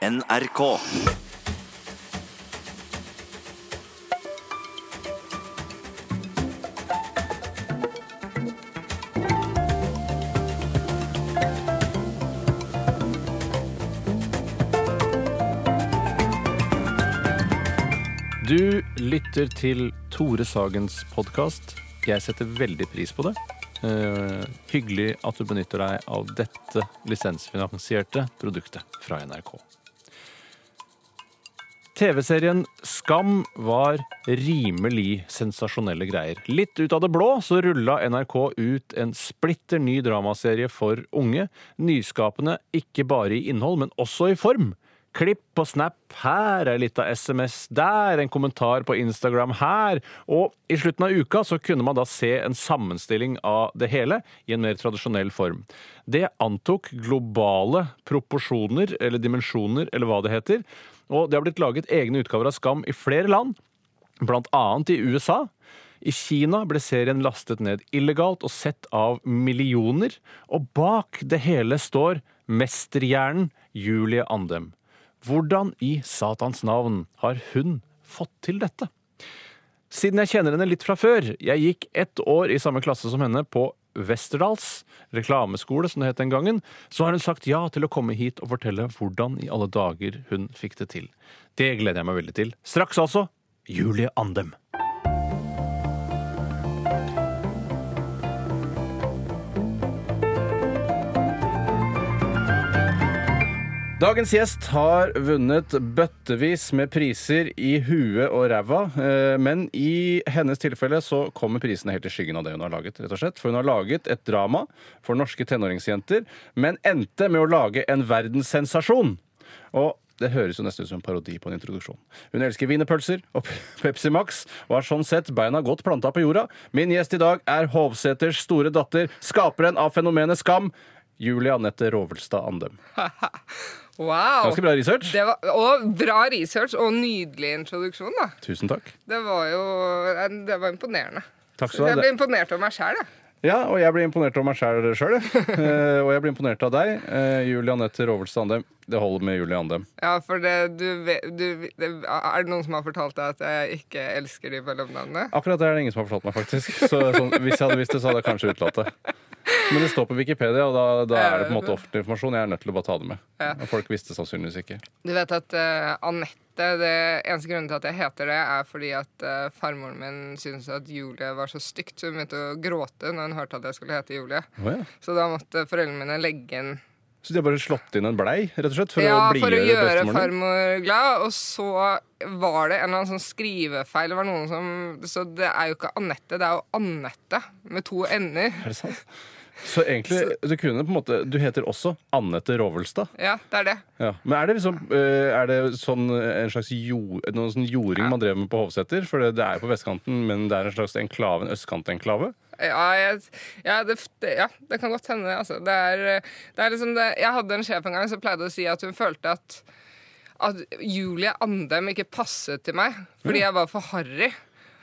NRK. Du lytter til Tore Sagens podkast. Jeg setter veldig pris på det. Uh, hyggelig at du benytter deg av dette lisensfinansierte produktet fra NRK. TV-serien Skam var rimelig sensasjonelle greier. Litt ut av det blå så rulla NRK ut en splitter ny dramaserie for unge. Nyskapende ikke bare i innhold, men også i form. Klipp på Snap her, ei lita SMS der, en kommentar på Instagram her. Og i slutten av uka så kunne man da se en sammenstilling av det hele i en mer tradisjonell form. Det antok globale proporsjoner, eller dimensjoner, eller hva det heter. Og det har blitt laget egne utgaver av Skam i flere land, annet i USA. I Kina ble serien lastet ned illegalt og sett av millioner. Og bak det hele står mesterhjernen Julie Andem. Hvordan i satans navn har hun fått til dette? Siden jeg kjenner henne litt fra før, jeg gikk ett år i samme klasse som henne på Westerdals reklameskole, som det het den gangen, så har hun sagt ja til å komme hit og fortelle hvordan i alle dager hun fikk det til. Det gleder jeg meg veldig til. Straks altså Julie Andem. Dagens gjest har vunnet bøttevis med priser i huet og ræva. eh, Men i hennes tilfelle så kommer prisene helt i skyggen av det hun har laget. rett og slett. For hun har laget et drama for norske tenåringsjenter, men endte med å lage en verdenssensasjon. Og det høres jo nesten ut som en parodi på en introduksjon. Hun elsker wienerpølser og Pepsi Max og har sånn sett beina godt planta på jorda. Min gjest i dag er Hovseters store datter, skaperen av fenomenet Skam, Julie Anette Rovelstad Andem. Wow. Ganske bra research. Det var, og bra research og nydelig introduksjon, da. Tusen takk. Det var jo Det var imponerende. Takk skal du Jeg ha. ble imponert over meg sjæl, jeg. Ja, og jeg blir imponert over meg sjæl sjøl. og jeg blir imponert av deg, eh, Julie Anette Rovelstad Andem. Det holder med Julie Andem. Ja, for det, du, du, det, Er det noen som har fortalt deg at jeg ikke elsker de mellomnavnene? Akkurat det er det ingen som har fortalt meg, faktisk. Så sånn, hvis jeg hadde visst det, så hadde jeg kanskje utelatt det. Men det står på Wikipedia, og da, da er det på en måte offentlig informasjon. Jeg er nødt til å bare ta det med. Ja. Folk visste sannsynligvis ikke. Du vet at uh, Anette det Eneste grunnen til at jeg heter det, er fordi at uh, farmoren min syntes at Julie var så stygt, så hun begynte å gråte når hun hørte at jeg skulle hete Julie. Oh, ja. Så da måtte foreldrene mine legge inn Så de har bare slått inn en blei, rett og slett, for ja, å for å gjøre farmor glad. Og så var det en eller annen sånn skrivefeil. Det var noen som, så det er jo ikke Anette, det er jo Annette med to n-er. Er det sant? Så egentlig, du kunne på en måte Du heter også Annette Rovelstad. Ja, det er det. Ja. Men er det liksom eh, Er det sånn eh, en slags jord, noen sånn jording man drev med på Hovseter? For det, det er jo på vestkanten, men det er en slags enklave, en østkantenklave? Ja, jeg, ja, det, ja, det kan godt hende. Altså. Det er, det er liksom det, jeg hadde en sjef en gang som pleide å si at hun følte at, at Julie Andem ikke passet til meg fordi jeg var for harry.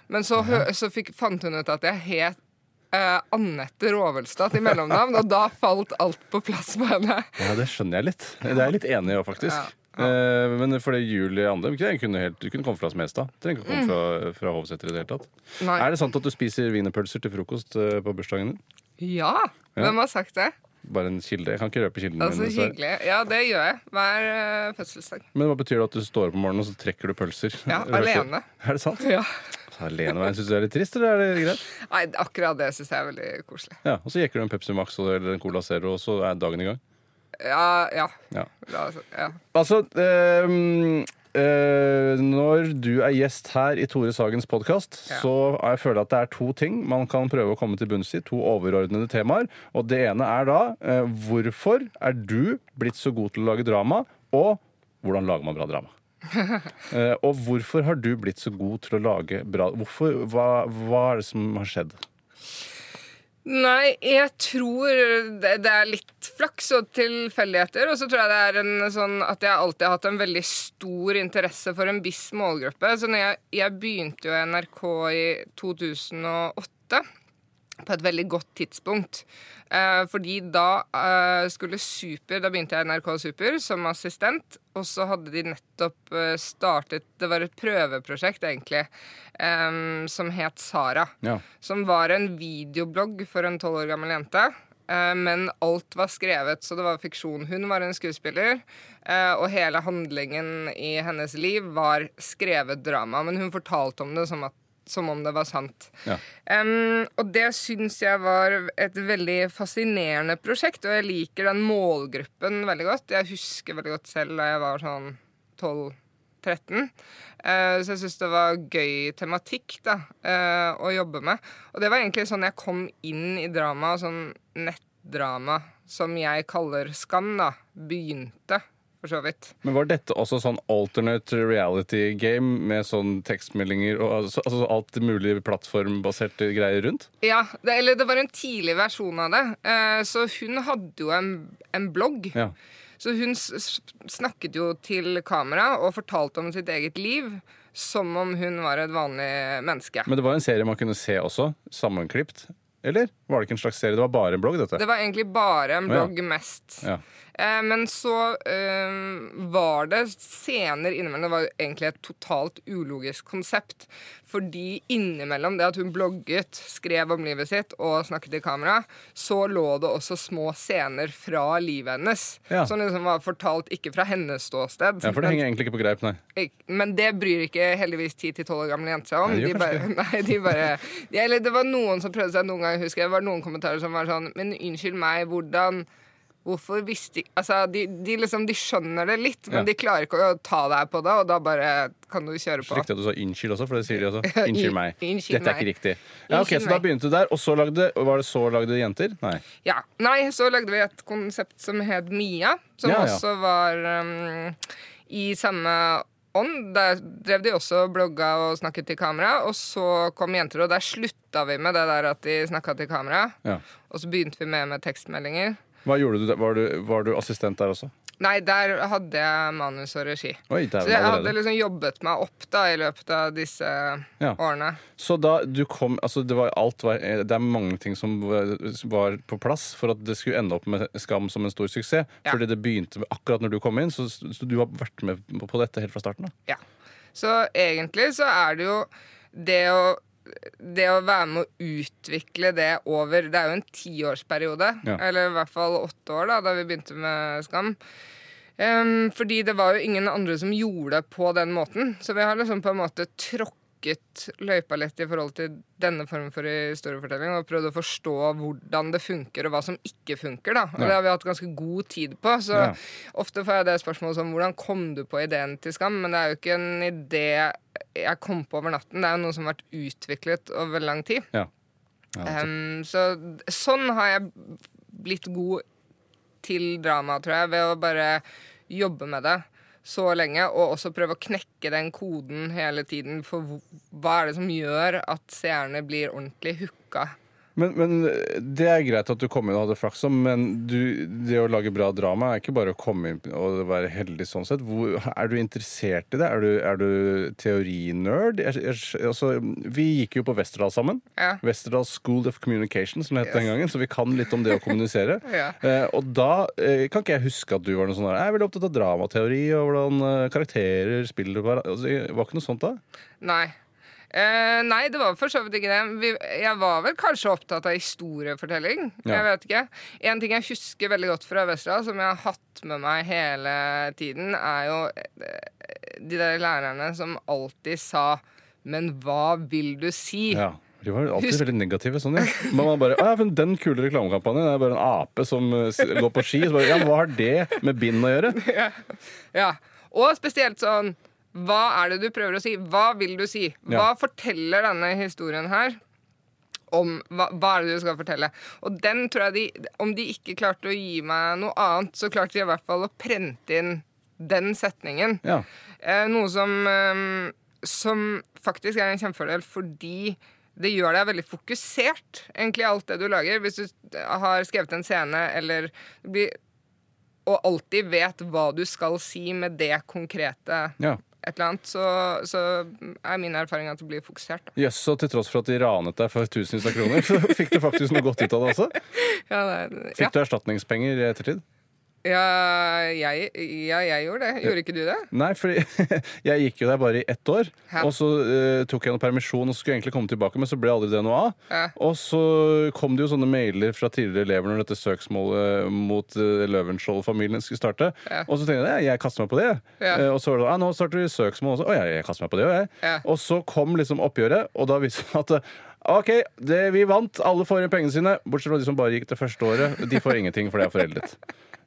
Men så, så fikk, fant hun ut at jeg het Uh, Annette Rovelstad til mellomnavn, og da falt alt på plass på henne. Ja, det skjønner jeg litt. Det er jeg litt enig i òg, faktisk. Eh, men fordi Julie Andem kunne, kunne, helt, kunne komme fra Smestad. Trenger ikke komme fra, fra Hovseter i det hele tatt. Nei. Er det sant at du spiser wienerpølser til frokost eh, på bursdagen din? Ja! Hvem har sagt det? Bare en kilde. Jeg kan ikke røpe kilden Altså, min. dessverre. hyggelig. Ja, det gjør jeg hver eh, fødselsdag. Men hva betyr det at du står opp om morgenen og så trekker du pølser? Ja, Røker- alene. Er det sant? Ja. Alene, Alene, Syns du det er litt trist, eller er det greit? Nei, akkurat det syns jeg er veldig koselig. Ja, Og så jekker du en Pepsi Max eller en Cola Zero, og så er dagen i gang. Ja, ja. Ja. Ja. Altså ehm, eh, Når du er gjest her i Tore Sagens podkast, så jeg føler jeg at det er to ting man kan prøve å komme til bunns i. To overordnede temaer. Og det ene er da eh, hvorfor er du blitt så god til å lage drama? Og hvordan lager man bra drama? uh, og hvorfor har du blitt så god til å lage bra Hvorfor, hva, hva er det som har skjedd? Nei, jeg tror det, er litt flaks og tilfeldigheter. Og så tror jeg det er en sånn at jeg alltid har hatt en veldig stor interesse for en viss målgruppe. Så jeg, jeg begynte jo i NRK i 2008 på et veldig godt tidspunkt. Eh, fordi da eh, skulle Super Da begynte jeg i NRK Super som assistent. Og så hadde de nettopp eh, startet Det var et prøveprosjekt, egentlig, um, som het Sara. Ja. Som var en videoblogg for en tolv år gammel jente. eh, Men alt var skrevet, så det var fiksjon. Hun var en skuespiller, eh, og hele handlingen i hennes liv var skrevet drama. Men hun fortalte om det som, at, som om det var sant. Ja. Um, og det syns jeg var et veldig fascinerende prosjekt, og jeg liker den målgruppen veldig godt. Jeg husker veldig godt selv da jeg var sånn 12-13. Uh, så jeg syns det var gøy tematikk da, uh, å jobbe med. Og det var egentlig sånn jeg kom inn i drama, sånn nettdrama, som jeg kaller Skam, da, begynte. For så vidt. Men var dette også sånn alternate reality game med sånn tekstmeldinger og altså, altså alt mulig plattformbaserte greier rundt? Ja, det, eller det var en tidlig versjon av det. Eh, så hun hadde jo en, en blogg. Ja. Så hun snakket jo til kamera og fortalte om sitt eget liv som om hun var et vanlig menneske. Men det var en serie man kunne se også, sammenklipt. Eller var det ikke en slags serie? Det var bare en blogg, dette? Det var egentlig bare en Å, ja. blogg mest. Ja. Eh, men så eh, var det scener innimellom Det var egentlig et totalt ulogisk konsept. Fordi innimellom det at hun blogget, skrev om livet sitt og snakket i kamera, så lå det også små scener fra livet hennes. Ja. Som liksom var fortalt ikke fra hennes ståsted. ja, for det henger egentlig ikke på greip, nei. Men det bryr ikke heldigvis 10-12 år gamle jenter seg om. Nei, de bare, nei, de bare de, Eller det var noen som prøvde seg noen gang, husker jeg. Var noen kommentarer som var sånn Men unnskyld meg, hvordan Hvorfor visste Altså, de, de liksom De skjønner det litt, men Ja. de klarer ikke å ta deg på det, og da bare kan du kjøre på. riktig at du sa unnskyld også, for det sier de også. Unnskyld meg. Dette er ikke riktig. Ja, ok, Så da begynte du der, og så lagde Var det så lagde jenter? Nei. Ja. Nei, så lagde vi et konsept som het Mia, som Ja, ja. også var um, i samme ånd. Der drev de også blogga og snakket til kamera, og så kom jenter, og der slutta vi med det der at de snakka til kamera. Ja. Og så begynte vi med med tekstmeldinger. Hva gjorde du der? Var du, var du assistent der også? Nei, der hadde jeg manus og regi. Oi, Så jeg jeg hadde liksom jobbet meg opp da i løpet av disse Ja. årene. Så da du kom Altså, det var alt var Det er mange ting som var på plass for at det skulle ende opp med Skam som en stor suksess. Ja. Fordi det begynte med akkurat når du kom inn, så, så du har vært med på dette helt fra starten av. Ja. Så egentlig så er det jo det å det å være med å utvikle det over Det er jo en tiårsperiode, Ja. eller i hvert fall åtte år, da da vi begynte med Skam. Um, fordi det var jo ingen andre som gjorde det på den måten. Så vi har liksom på en måte tråkket løypa litt i forhold til denne formen for historiefortelling og prøvd å forstå hvordan det funker, og hva som ikke funker. da. Og Ja. det har vi hatt ganske god tid på. Så Ja. ofte får jeg det spørsmålet som hvordan kom du på ideen til Skam? Men det er jo ikke en idé jeg kom på over natten. Det er jo noe som har vært utviklet over lang tid. Ja. Ja, um, så sånn har jeg blitt god til drama, tror jeg, ved å bare jobbe med det så lenge, og også prøve å knekke den koden hele tiden for hva er det som gjør at seerne blir ordentlig hooka. Men, men det er greit at du kom inn og hadde flaks, men du, det å lage bra drama er ikke bare å komme inn og være heldig sånn sett. Hvor, er du interessert i det? Er du, er du teorinerd? Altså, vi gikk jo på Westerdal sammen. Ja. Westerdal School of Communication, som det het den gangen. Så vi kan litt om det å kommunisere. Ja. eh, og da eh, kan ikke jeg huske at du var noe sånn der, Jeg er veldig opptatt av dramateori og hvordan eh, karakterer spiller. Altså, det var ikke noe sånt da? Nei. Eh, nei, det var for så vidt ikke det. Vi, jeg var vel kanskje opptatt av historiefortelling. Ja. Jeg vet ikke. En ting jeg husker veldig godt fra Westerdal, som jeg har hatt med meg hele tiden, er jo eh, de der lærerne som alltid sa Men hva vil du si? Ja. De var alltid Husk- veldig negative. sånn, ja. Men man bare, ja, men Den kule reklamekampanjen er bare en ape som eh, går på ski. Så bare, ja, Hva har det med bind å gjøre? Ja. Og spesielt sånn Hva er det du prøver å si? Hva vil du si? Hva Ja. forteller denne historien her om hva, hva er det du skal fortelle? Og den tror jeg de Om de ikke klarte å gi meg noe annet, så klarte de i hvert fall å prente inn den setningen. Ja. Eh, noe som, eh, som faktisk er en kjempefordel fordi det gjør deg veldig fokusert, egentlig, alt det du lager. Hvis du har skrevet en scene eller blir, Og alltid vet hva du skal si med det konkrete ja. Et eller annet, så, så er min erfaring at det blir fokusert. Jøss, yes, så til tross for at de ranet deg for tusenvis av kroner, så fikk du faktisk noe godt ut av det også? Ja, det, Fikk du erstatningspenger i ettertid? Ja, jeg, ja, jeg gjorde det. Gjorde ikke du det? Nei, for jeg gikk jo der bare i ett år. Hæ? Og så uh, tok jeg noen permisjon og skulle egentlig komme tilbake, men så ble aldri det noe av. Ja. Og så kom det jo sånne mailer fra tidligere elever når dette søksmålet mot uh, Løvenskiold-familien skulle starte. Ja. Og så tenkte jeg jeg kaster meg på det. Ja. Eh, og så var det ah, nå starter vi søksmål også. Å, jeg, jeg kaster meg på det, jeg. Ja. Og så kom liksom oppgjøret, og da viste det seg at eh, OK, det, vi vant. Alle får igjen pengene sine. Bortsett fra de som bare gikk det første året. De får ingenting, for det er foreldet.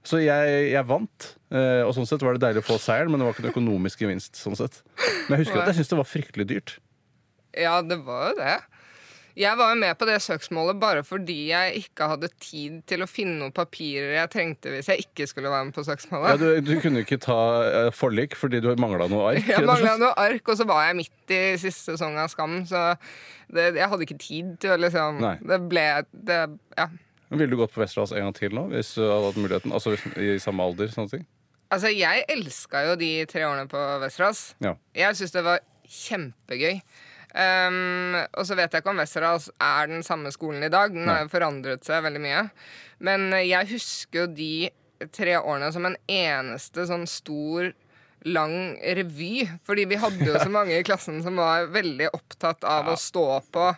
Så jeg, jeg vant, eh, og sånn sett var det deilig å få seieren, men det var ikke en økonomisk gevinst. sånn sett. Men jeg husker Nei. at jeg syntes det var fryktelig dyrt. Ja, det var jo det. Jeg var jo med på det søksmålet bare fordi jeg ikke hadde tid til å finne noen papirer jeg trengte hvis jeg ikke skulle være med på Ja, søksmålet. du, du kunne ikke ta eh, forlik fordi du mangla noe ark? Jeg mangla noe ark, og så var jeg midt i siste sesong av Skam, så det, jeg hadde ikke tid til å liksom Nei. Det ble det, Ja. Men Ville du gått på Westerdals en gang til nå? Hvis du hadde hatt muligheten? Altså i samme alder? sånne ting? Altså, jeg elska jo de tre årene på Westerdals. Ja. Jeg syns det var kjempegøy. Um, og så vet jeg ikke om Westerdals er den samme skolen i dag. Den har jo forandret seg veldig mye. Men jeg husker jo de tre årene som en eneste sånn stor lang revy. Fordi vi hadde jo så mange i klassen som var veldig opptatt av å stå på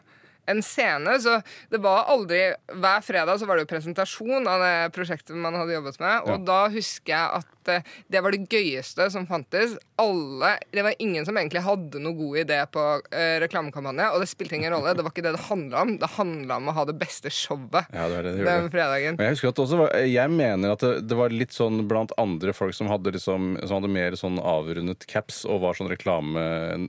en scene. Så det var aldri Hver fredag så var det jo presentasjon av det prosjektet man hadde jobbet med. Og Ja. da husker jeg at eh, det var det gøyeste som fantes. Alle Det var ingen som egentlig hadde noe god idé på uh, reklamekampanje, og det spilte ingen rolle. Det var ikke det det handla om. Det handla om å ha det beste showet ja, det det det den fredagen. Og jeg husker at det også var, jeg mener at det, var litt sånn blant andre folk som hadde, liksom, som hadde mer sånn avrundet caps og var sånn reklame,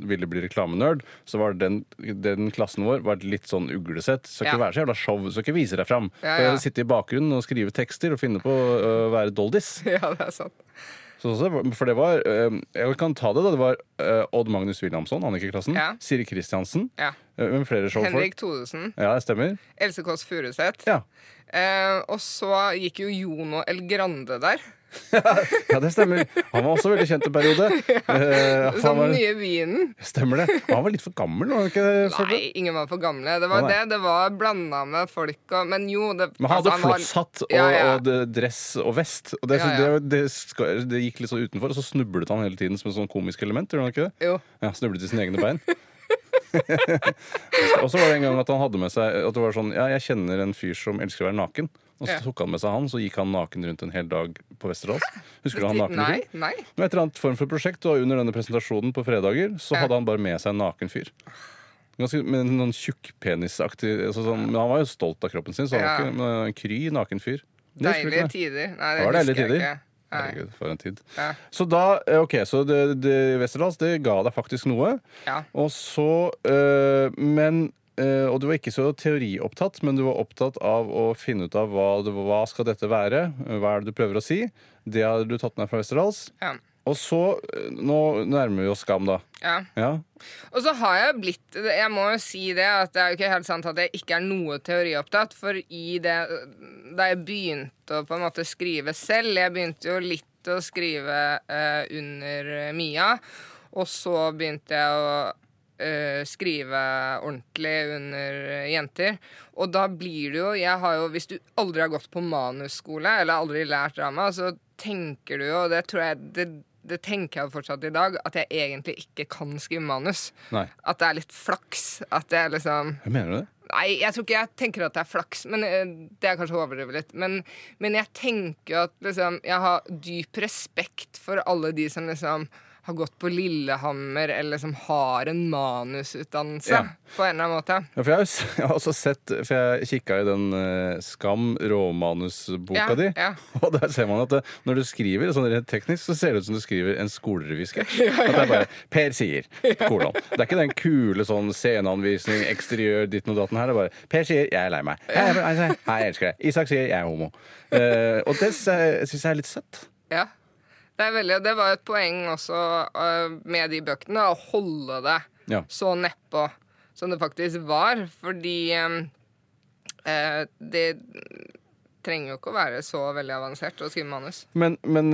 ville bli reklamenerd, så var den, den klassen vår var litt sånn uglesett. Skal ikke Ja. være så jævla show, skal ikke vise deg fram. Ja, ja. Sitte i bakgrunnen og skrive tekster og finne på å være doldis. Ja, det er sant. For det var eh, Jeg kan ta det, da. Det var eh, Odd Magnus Williamson, Annike-klassen. Ja. Siri Kristiansen. Ja. Eh? Henrik Thodesen. Ja, det stemmer. Else Kåss Furuseth. Ja. Eh, og så gikk jo Jono El Grande der. ja, det stemmer. Han var også veldig kjent en periode. Ja, uh, Som var, nye vinen. stemmer det. Han var litt for gammel, var ikke det? Nei, ingen var for gamle. Det var nei. det. Det var blanda med folk og Men jo det, Men han hadde altså, flosshatt og, Ja, ja. og dress og vest. Og. Det, det, det gikk litt sånn utenfor, og så snublet han hele tiden som et sånn komisk element. Gjorde han ikke det? Jo. Ja, Snublet i sine egne bein. og så var det en gang at han hadde med seg At det var sånn Ja, jeg kjenner en fyr som elsker å være naken. Og så tok han med seg han, så gikk han naken rundt en hel dag på Vesterålen. Husker du han naken? Nei, nei. Med et eller annet form for prosjekt, og under denne presentasjonen på fredager så hadde han bare med seg en naken fyr. Ganske, med noen tjukkpenisaktig altså sånn, Men han var jo stolt av kroppen sin, så han var ikke men en kry naken fyr. Det Deilige tider. Nei, Det det husker jeg ikke. Herregud, for en tid. Ja. Så da, eh, ok, så det, det, Westerdals det ga deg faktisk noe. Ja. Og så øh, Men øh, Og du var ikke så teoriopptatt, men du var opptatt av å finne ut av hva, det, hva skal dette være. Hva er det du prøver å si? Det har du tatt med fra Westerdals. Ja. Og så øh, Nå nærmer vi oss Skam, da. ja. Ja. Og så har jeg blitt Jeg må jo si det, at det er jo ikke helt sant at jeg ikke er noe teoriopptatt. For i det Da jeg begynte å på en måte skrive selv Jeg begynte jo litt å skrive eh, under Mia. Og så begynte jeg å eh, skrive ordentlig under Jenter. Og da blir det jo Jeg har jo Hvis du aldri har gått på manusskole, eller aldri lært drama, så tenker du jo Og det tror jeg det, det tenker jeg fortsatt i dag, at jeg egentlig ikke kan skrive manus. Nei. At det er litt flaks. At det er liksom Hva mener du det? Nei, jeg tror ikke jeg tenker at det er flaks, men eh, det er kanskje å overdrive litt. Men, men jeg tenker jo at liksom Jeg har dyp respekt for alle de som liksom har gått på Lillehammer, eller som har en manusutdannelse. Ja. På en eller annen måte. Ja, for jeg har, også sett For jeg kikka i den uh, Skam råmanusboka Ja, di. ja. Og der ser man at det, når du skriver sånn rent teknisk, så ser det ut som du skriver en skolerevysketsj. At det er bare Per sier, kolon. Det er ikke den kule sånn sceneanvisning, eksteriør, ditten og datten her. Det er bare Per sier, jeg er lei meg. Hei, jeg, jeg, jeg elsker deg. Isak sier, jeg er homo. Uh, og det syns jeg er litt søtt. Ja. Det, er veldig, det var et poeng også uh, med de bøkene, å holde det Ja. så nedpå som det faktisk var. Fordi um, uh, det trenger jo ikke å være så veldig avansert å skrive manus. Men, men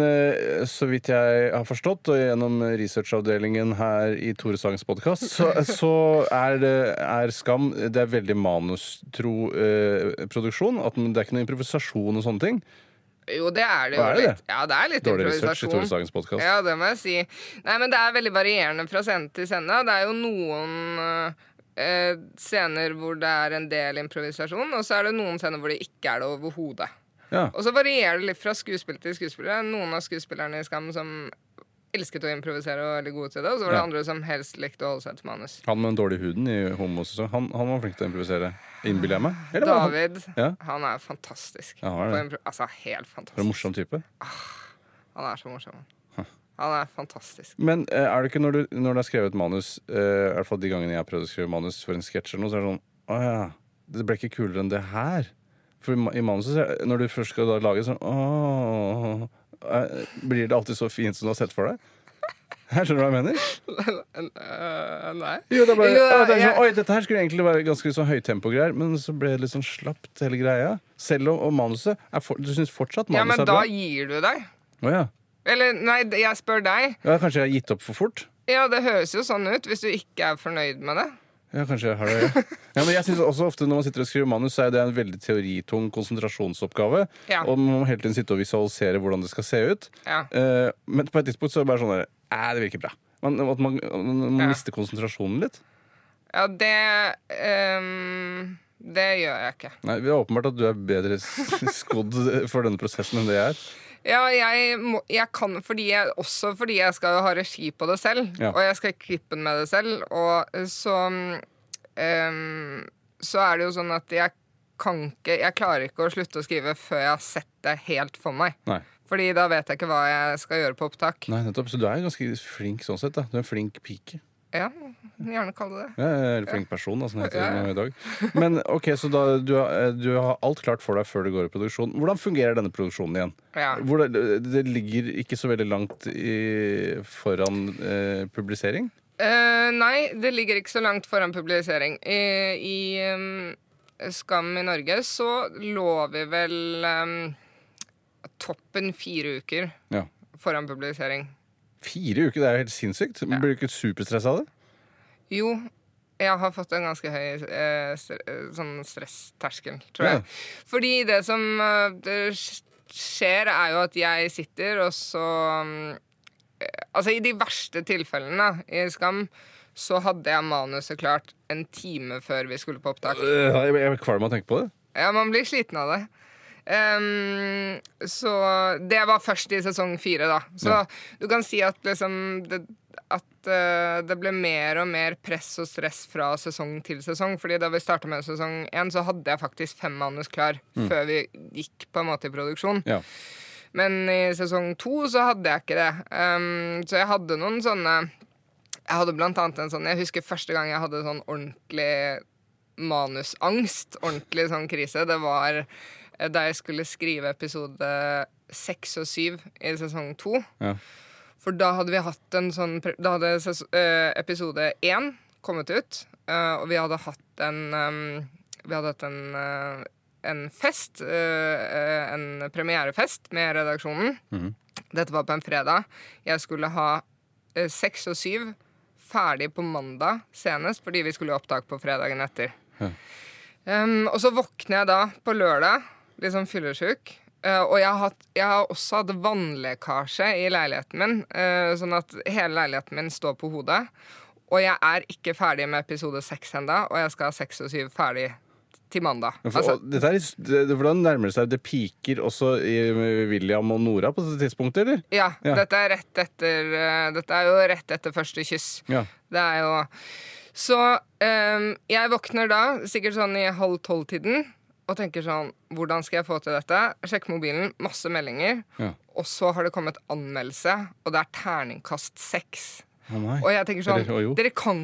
så vidt jeg har forstått, og gjennom researchavdelingen her i Tore Sangs podkast, så, så er, det, er Skam Det er veldig manustro eh, produksjon. At det er ikke noe improvisasjon og sånne ting. Jo, det er det jo er det? litt. Ja, det er litt Dårlig research i Tore. Sagens podkast. Ja, det må jeg si. Nei, men det er veldig varierende fra scene til scene. Det er jo noen eh, scener hvor det er en del improvisasjon, og så er det noen scener hvor det ikke er det overhodet. Ja. Og så varierer det litt fra skuespiller til skuespiller. Noen av skuespillerne i Skam som elsket å improvisere og var veldig gode til det, og så var det Ja. andre som helst likte å holde seg til manus. Han med den dårlige huden i homosesong, han, han var flink til å improvisere. Innbiller jeg meg? Eller David. han- Ja. han er fantastisk. Ja, han er. Altså, helt For en morsom type. Han er så morsom. Han er fantastisk. Men eh, er det ikke når du, når du har skrevet manus, eh, i hvert fall de gangene jeg har prøvd å skrive manus for en sketsj eller noe, så er det sånn Å ja, det ble ikke kulere enn det her. For i manuset, når du først skal lage sånn Åh Blir det alltid så fint som du har sett for deg? Her skjønner du hva jeg mener? Nei. Jo, det ble, ja, det er sånn, Oi, dette her skulle egentlig være ganske sånn høytempo-greier, men så ble det litt sånn slapt, hele greia. Selv om manuset er for, Du syns fortsatt Ja, men er da bra? gir du deg. Oh, ja. Eller nei, jeg spør deg. ja. Kanskje jeg har gitt opp for fort? Ja, det høres jo sånn ut hvis du ikke er fornøyd med det. Ja, kanskje jeg har det. Ja. Ja, men jeg synes også ofte Når man sitter og skriver manus, så er det en veldig teoritung konsentrasjonsoppgave. Ja. Og man må hele tiden sitte og visualisere hvordan det skal se ut. Ja. Eh, men på et tidspunkt så er det bare sånn der Æ, det virker bra. Man, at man, man Ja. mister konsentrasjonen litt. Ja, det ehm, Det gjør jeg ikke. Nei, Det er åpenbart at du er bedre s- skodd for denne prosessen enn det jeg er. Ja, jeg, må, jeg kan fordi jeg, også fordi jeg skal ha regi på det selv. Ja. Og jeg skal klippe den med det selv. Og så um, Så er det jo sånn at jeg kan ikke Jeg klarer ikke å slutte å skrive før jeg har sett det helt for meg. Nei. Fordi da vet jeg ikke hva jeg skal gjøre på opptak. Nei, nettopp. Så du er ganske flink sånn sett. da Du er en flink pike. Ja, gjerne kalle det det. Ja, er en flink person, da, som heter Ja, ja. i dag. Men ok, så da, du, har, du har alt klart for deg før det går i produksjon. Hvordan fungerer denne produksjonen igjen? Ja. Hvor det, det ligger ikke så veldig langt i, foran eh, publisering? Eh, nei, det ligger ikke så langt foran publisering. I, i um, Skam i Norge så lå vi vel um, toppen fire uker Ja. foran publisering. Fire uker, det er jo helt sinnssykt. Ja. Blir du ikke superstressa av det? Jo, jeg har fått en ganske høy eh, eh, sånn stressterskel, tror Ja. jeg. Fordi det som eh, det skjer, er jo at jeg sitter, og så um, eh, Altså, i de verste tilfellene i Skam så hadde jeg manuset klart en time før vi skulle på opptak. Øh, Jeg jeg er kvalm av å tenke på det. Ja, man blir sliten av det. Ehm, så det var først i sesong fire, da. Så Ja. du kan si at liksom det, At uh, det ble mer og mer press og stress fra sesong til sesong. Fordi da vi starta med sesong én, så hadde jeg faktisk fem manus klar før vi gikk på en måte i produksjon. Ja. Men i sesong to så hadde jeg ikke det. Um, så jeg hadde noen sånne Jeg hadde blant annet en sånn Jeg husker første gang jeg hadde sånn ordentlig manusangst. Ordentlig sånn krise. Det var da jeg skulle skrive episode seks og syv i sesong to. Ja. For da hadde vi hatt en sånn Da hadde eh, episode én kommet ut, eh, og vi hadde hatt en eh, Vi hadde hatt en en fest, en premierefest med redaksjonen. Mm. Dette var på en fredag. Jeg skulle ha seks og syv ferdig på mandag senest, fordi vi skulle ha opptak på fredagen etter. Ja. Um, og så våkner jeg da på lørdag, litt sånn fyllesyk. Uh, og jeg har, hatt, jeg har også hatt vannlekkasje i leiligheten min, uh, sånn at hele leiligheten min står på hodet. Og jeg er ikke ferdig med episode seks ennå, og jeg skal ha seks og syv ferdig til mandag. For, Altså, dette er, det, det- hvordan nærmer det seg Det piker også i William og Nora på dette tidspunktet, eller? ja, Ja. Dette, er rett etter, uh, dette er jo rett etter første kyss. Ja. Det er jo Så um, jeg våkner da, sikkert sånn i halv tolv-tiden, og tenker sånn Hvordan skal jeg få til dette? Sjekker mobilen, masse meldinger. Ja. Og så har det kommet anmeldelse, og det er terningkast seks. Oh. Og jeg tenker sånn Eller. Dere kan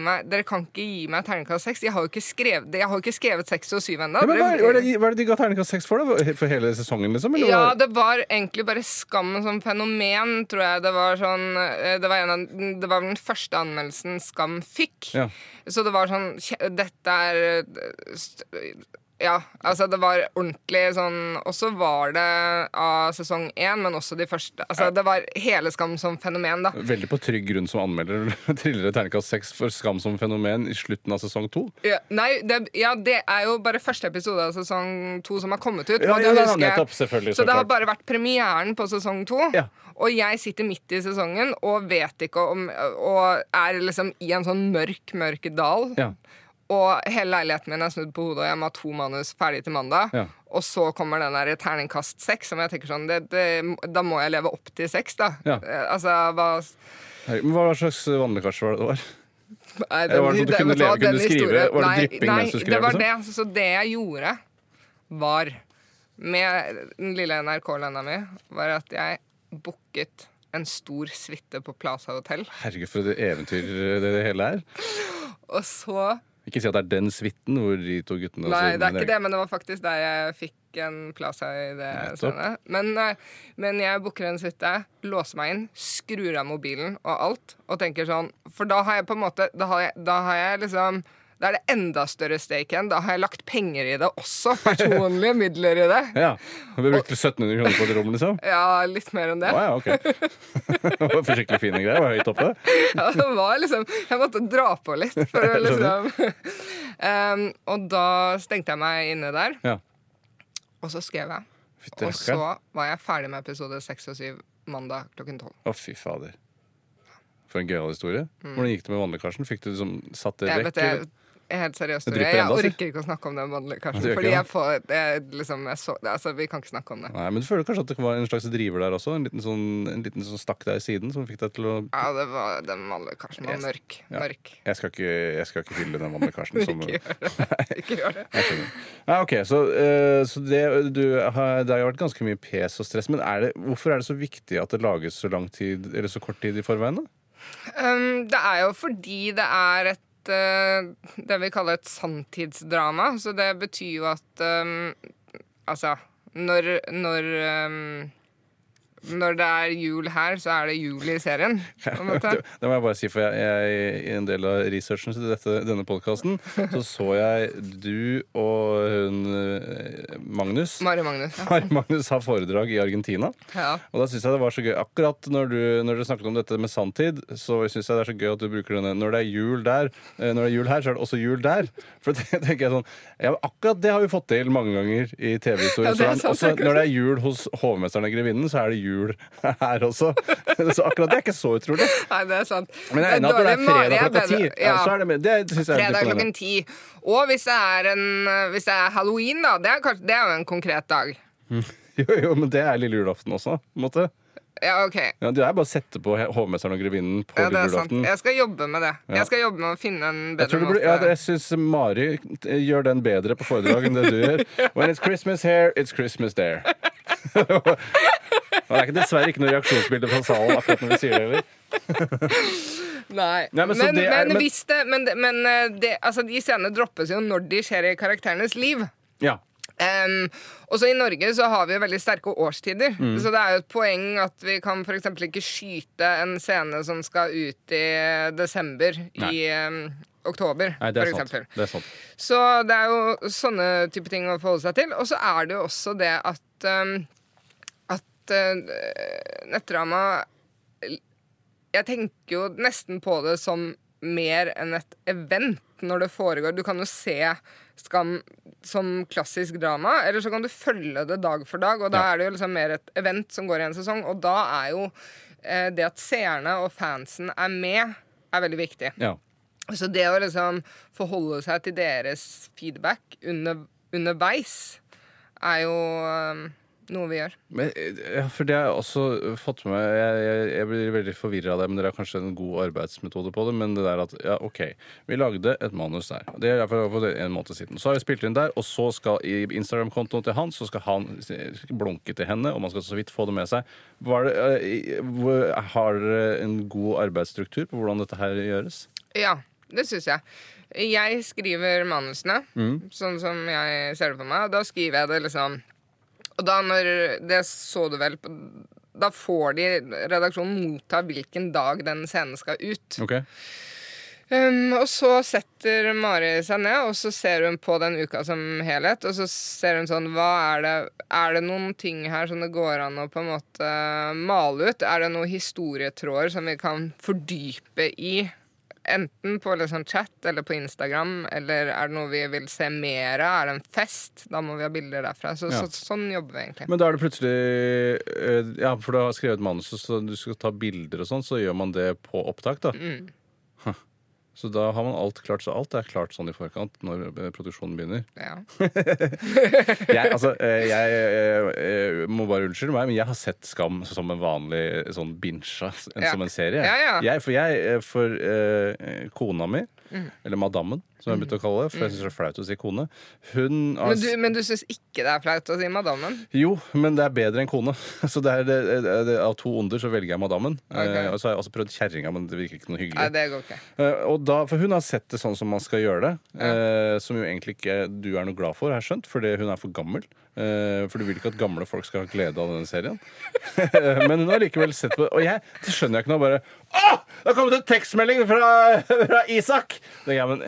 meg Dere kan ikke gi meg terningkast seks. Jeg har jo ikke skrevet, jeg har ikke skrevet seks og syv ennå. Ja, hva, hva, er det, hva er det de ga terningkast seks for? da? For hele sesongen, liksom? Eller Ja, det var egentlig bare Skam som fenomen, tror jeg. Det var sånn eh, Det var, en av, det var den første anmeldelsen Skam fikk. Ja. Så det var sånn Dette er eh, Ja, altså det var ordentlig sånn Og så var det av sesong én, men også de første. Altså Det var hele Skam som fenomen, da. Veldig på trygg grunn som anmelder triller terningkast seks for Skam som fenomen i slutten av sesong to. Ja, nei, det, ja, det er jo bare første episode av sesong to som har kommet ut. Ja, ja, ja, nettopp, selvfølgelig, så så det har bare vært premieren på sesong to. Ja. Og jeg sitter midt i sesongen og vet ikke om Og er liksom i en sånn mørk, mørk dal. Ja. Og hele leiligheten min er snudd på hodet, og jeg må ha to manus ferdig til mandag. Ja. Og så kommer den der terningkast seks, som jeg tenker sånn det, det, Da må jeg leve opp til seks, da. Ja. Eh, Altså, hva Hei, Men Hva slags vannlekkasje var det det var? Nei, Eller var det sånn at du kunne leve- kunne skrive- var det nei, drypping nei, mens du skrev, Det var liksom? det. Så det jeg gjorde, var Med den lille NRK-lønna mi, var at jeg booket en stor suite på Plaza Hotel. Herregud, for et eventyr det, det hele er. Og så Ikke si at det er den suiten hvor de to guttene Nei, det er ikke det, men det var faktisk der jeg fikk en Plaza i det scenet. Men, eh, men jeg booker en suite, låser meg inn, skrur av mobilen og alt, og tenker sånn For da har jeg på en måte Da har jeg, da har jeg liksom da er det enda større stake igjen. Da har jeg lagt penger i det også. Personlige midler i det. Ja. Du brukte 1700 kroner på et rom, liksom? Ja, litt mer enn det. Å ja, ok. det var skikkelig fine greier. Var høyt oppe. Ja, det var liksom Jeg måtte dra på litt. For å liksom um, Og da stengte jeg meg inne der, Ja. og så skrev jeg. Fytti Og så var jeg ferdig med episode 6 og 7 mandag klokken tolv. Å, fy fader. For en gøyal historie. Hvordan gikk det med vannlekkasjen? Fikk du liksom satt det vekk? Jeg Helt seriøst, jeg, Jeg orker ikke å snakke om det vanlige, Du kanskje. Fordi jeg får det, er liksom, jeg så, det, altså, Vi kan ikke snakke om det. Nei, men du føler kanskje at det var en slags driver der også? En liten sånn, en liten sånn stakk deg i siden som fikk deg til å Ja, det var den vanlige Karsten var mørk. Ja. Mørk. Jeg skal ikke, jeg skal ikke hylle den vannlekkasjen. som- Ikke gjør det. Det. Nei, ok, Så, uh, så det, du har, det har vært ganske mye pes og stress. Men er det, hvorfor er det så viktig at det lages så lang tid, eller så kort tid i forveien? da? Um, det er jo fordi det er et eh, det vi kaller et sanntidsdrama. Så det betyr jo at um, Altså, når Når um, når det er jul her, så er det jul i serien. Det, det må jeg bare si, for jeg, jeg, i en del av researchen til dette, denne podkasten, så så jeg du og hun eh, Magnus Mari Magnus. Ja. Mari Magnus har foredrag i Argentina. ja. Og da synes jeg det var så gøy Akkurat når du, når du snakket om dette med sanntid, så synes jeg det er så gøy at du bruker denne Når det er jul der, eh, når det er jul her, så er det også jul der. For det tenker jeg sånn ja, Akkurat det har vi fått til mange ganger i TV-historien. Ja, når det er jul hos hovmesteren og grevinnen, så er det jul her også. Så akkurat det er ikke så utrolig. Nei, det er sant. Men jeg er i at det er fredag klokka ti, ja, så er det, det synes jeg Fredag klokken ti. Og hvis det er, en, hvis det er halloween, da. Det er, kanskje, det er jo en konkret dag. Jo, jo, men det er lille julaften også. på en måte. Ja, OK. Ja, det er bare å sette på hovmesteren og grevinnen på Ja, det lille sant. julaften. Jeg skal jobbe med det. Ja. Jeg skal jobbe med å finne en bedre måte. ja, jeg syns Mari eh, gjør den bedre på foredrag enn det du gjør. When it's Christmas here, it's Christmas there. Og det er dessverre ikke noe reaksjonsbilde fra salen akkurat når vi sier det heller. Nei. Nei, men men, det er- men- hvis det Men, men eh, det, altså, de scenene droppes jo når de skjer i karakterenes liv. Ja. Um, også i Norge så har vi jo veldig sterke årstider. Mm. Så det er jo et poeng at vi kan f.eks. ikke skyte en scene som skal ut i desember i um, oktober, Nei, det er for sant. Det er sant. Så det er jo sånne type ting å forholde seg til. Og så er det jo også det at um, At uh, nettdrama Jeg tenker jo nesten på det som mer enn et event når det foregår. Du kan jo se Skam som klassisk drama, eller så kan du følge det dag for dag. Og da Ja. er det jo liksom mer et event som går i en sesong, og da er jo eh, det at seerne og fansen er med, er veldig viktig. Ja. Så det å liksom forholde seg til deres feedback under, underveis er jo um, noe vi gjør. Men, eh, ja, for det har jeg også fått med Jeg, jeg, jeg blir veldig forvirra av det, men dere har kanskje en god arbeidsmetode på det. Men det der at ja, OK, vi lagde et manus der. Det er for, for en måned siden. Så har vi spilt inn der, og så skal i Instagram-kontoen til han så skal han blunke til henne, og man skal så vidt få det med seg. Var det, eh, har dere en god arbeidsstruktur på hvordan dette her gjøres? Ja, det syns jeg. Jeg skriver manusene Mm. sånn som jeg ser det for meg, og da skriver jeg det liksom Og da når Det så du vel på Da får de redaksjonen motta hvilken dag den scenen skal ut. Ok? Um, og så setter Mari seg ned, og så ser hun på den uka som helhet. Og så ser hun sånn Hva er det Er det noen ting her som det går an å på en måte male ut? Er det noen historietråder som vi kan fordype i? Enten på liksom chat eller på Instagram, eller er det noe vi vil se mer av? Er det en fest? Da må vi ha bilder derfra. Så, Ja. så, sånn jobber vi egentlig. Men da er det plutselig eh, Ja, for du har skrevet manus, så du skal ta bilder og sånn, så gjør man det på opptak, da. Mm. Så da har man alt klart, så alt er klart sånn i forkant når eh, produksjonen begynner. Ja. Jeg, altså, jeg, jeg, eh, eh, må bare unnskylde meg, men jeg har sett Skam som en vanlig sånn binge, Ja. som en serie. Ja, ja. Jeg, for jeg, eh, for uh, kona mi, Mm. eller madammen, som jeg begynte å kalle det, for jeg syns det er flaut å si kone, hun har Men du, men du syns ikke det er flaut å si madammen? Jo, men det er bedre enn kone. Så det er, det, det, det, Av to onder så velger jeg madammen. Okay. Eh, og så har jeg også prøvd kjerringa, men det virker ikke noe hyggelig. Nei, det går ikke. Eh, og da, for hun har sett det sånn som man skal gjøre det, eh, som jo egentlig ikke du er noe glad for, har jeg skjønt, fordi hun er for gammel. Eh, for du vil ikke at gamle folk skal ha glede av denne serien. men hun har likevel sett på det. Og jeg det skjønner jeg ikke nå. Bare Å! Det har kommet en tekstmelding fra, fra Isak! Det, tenker men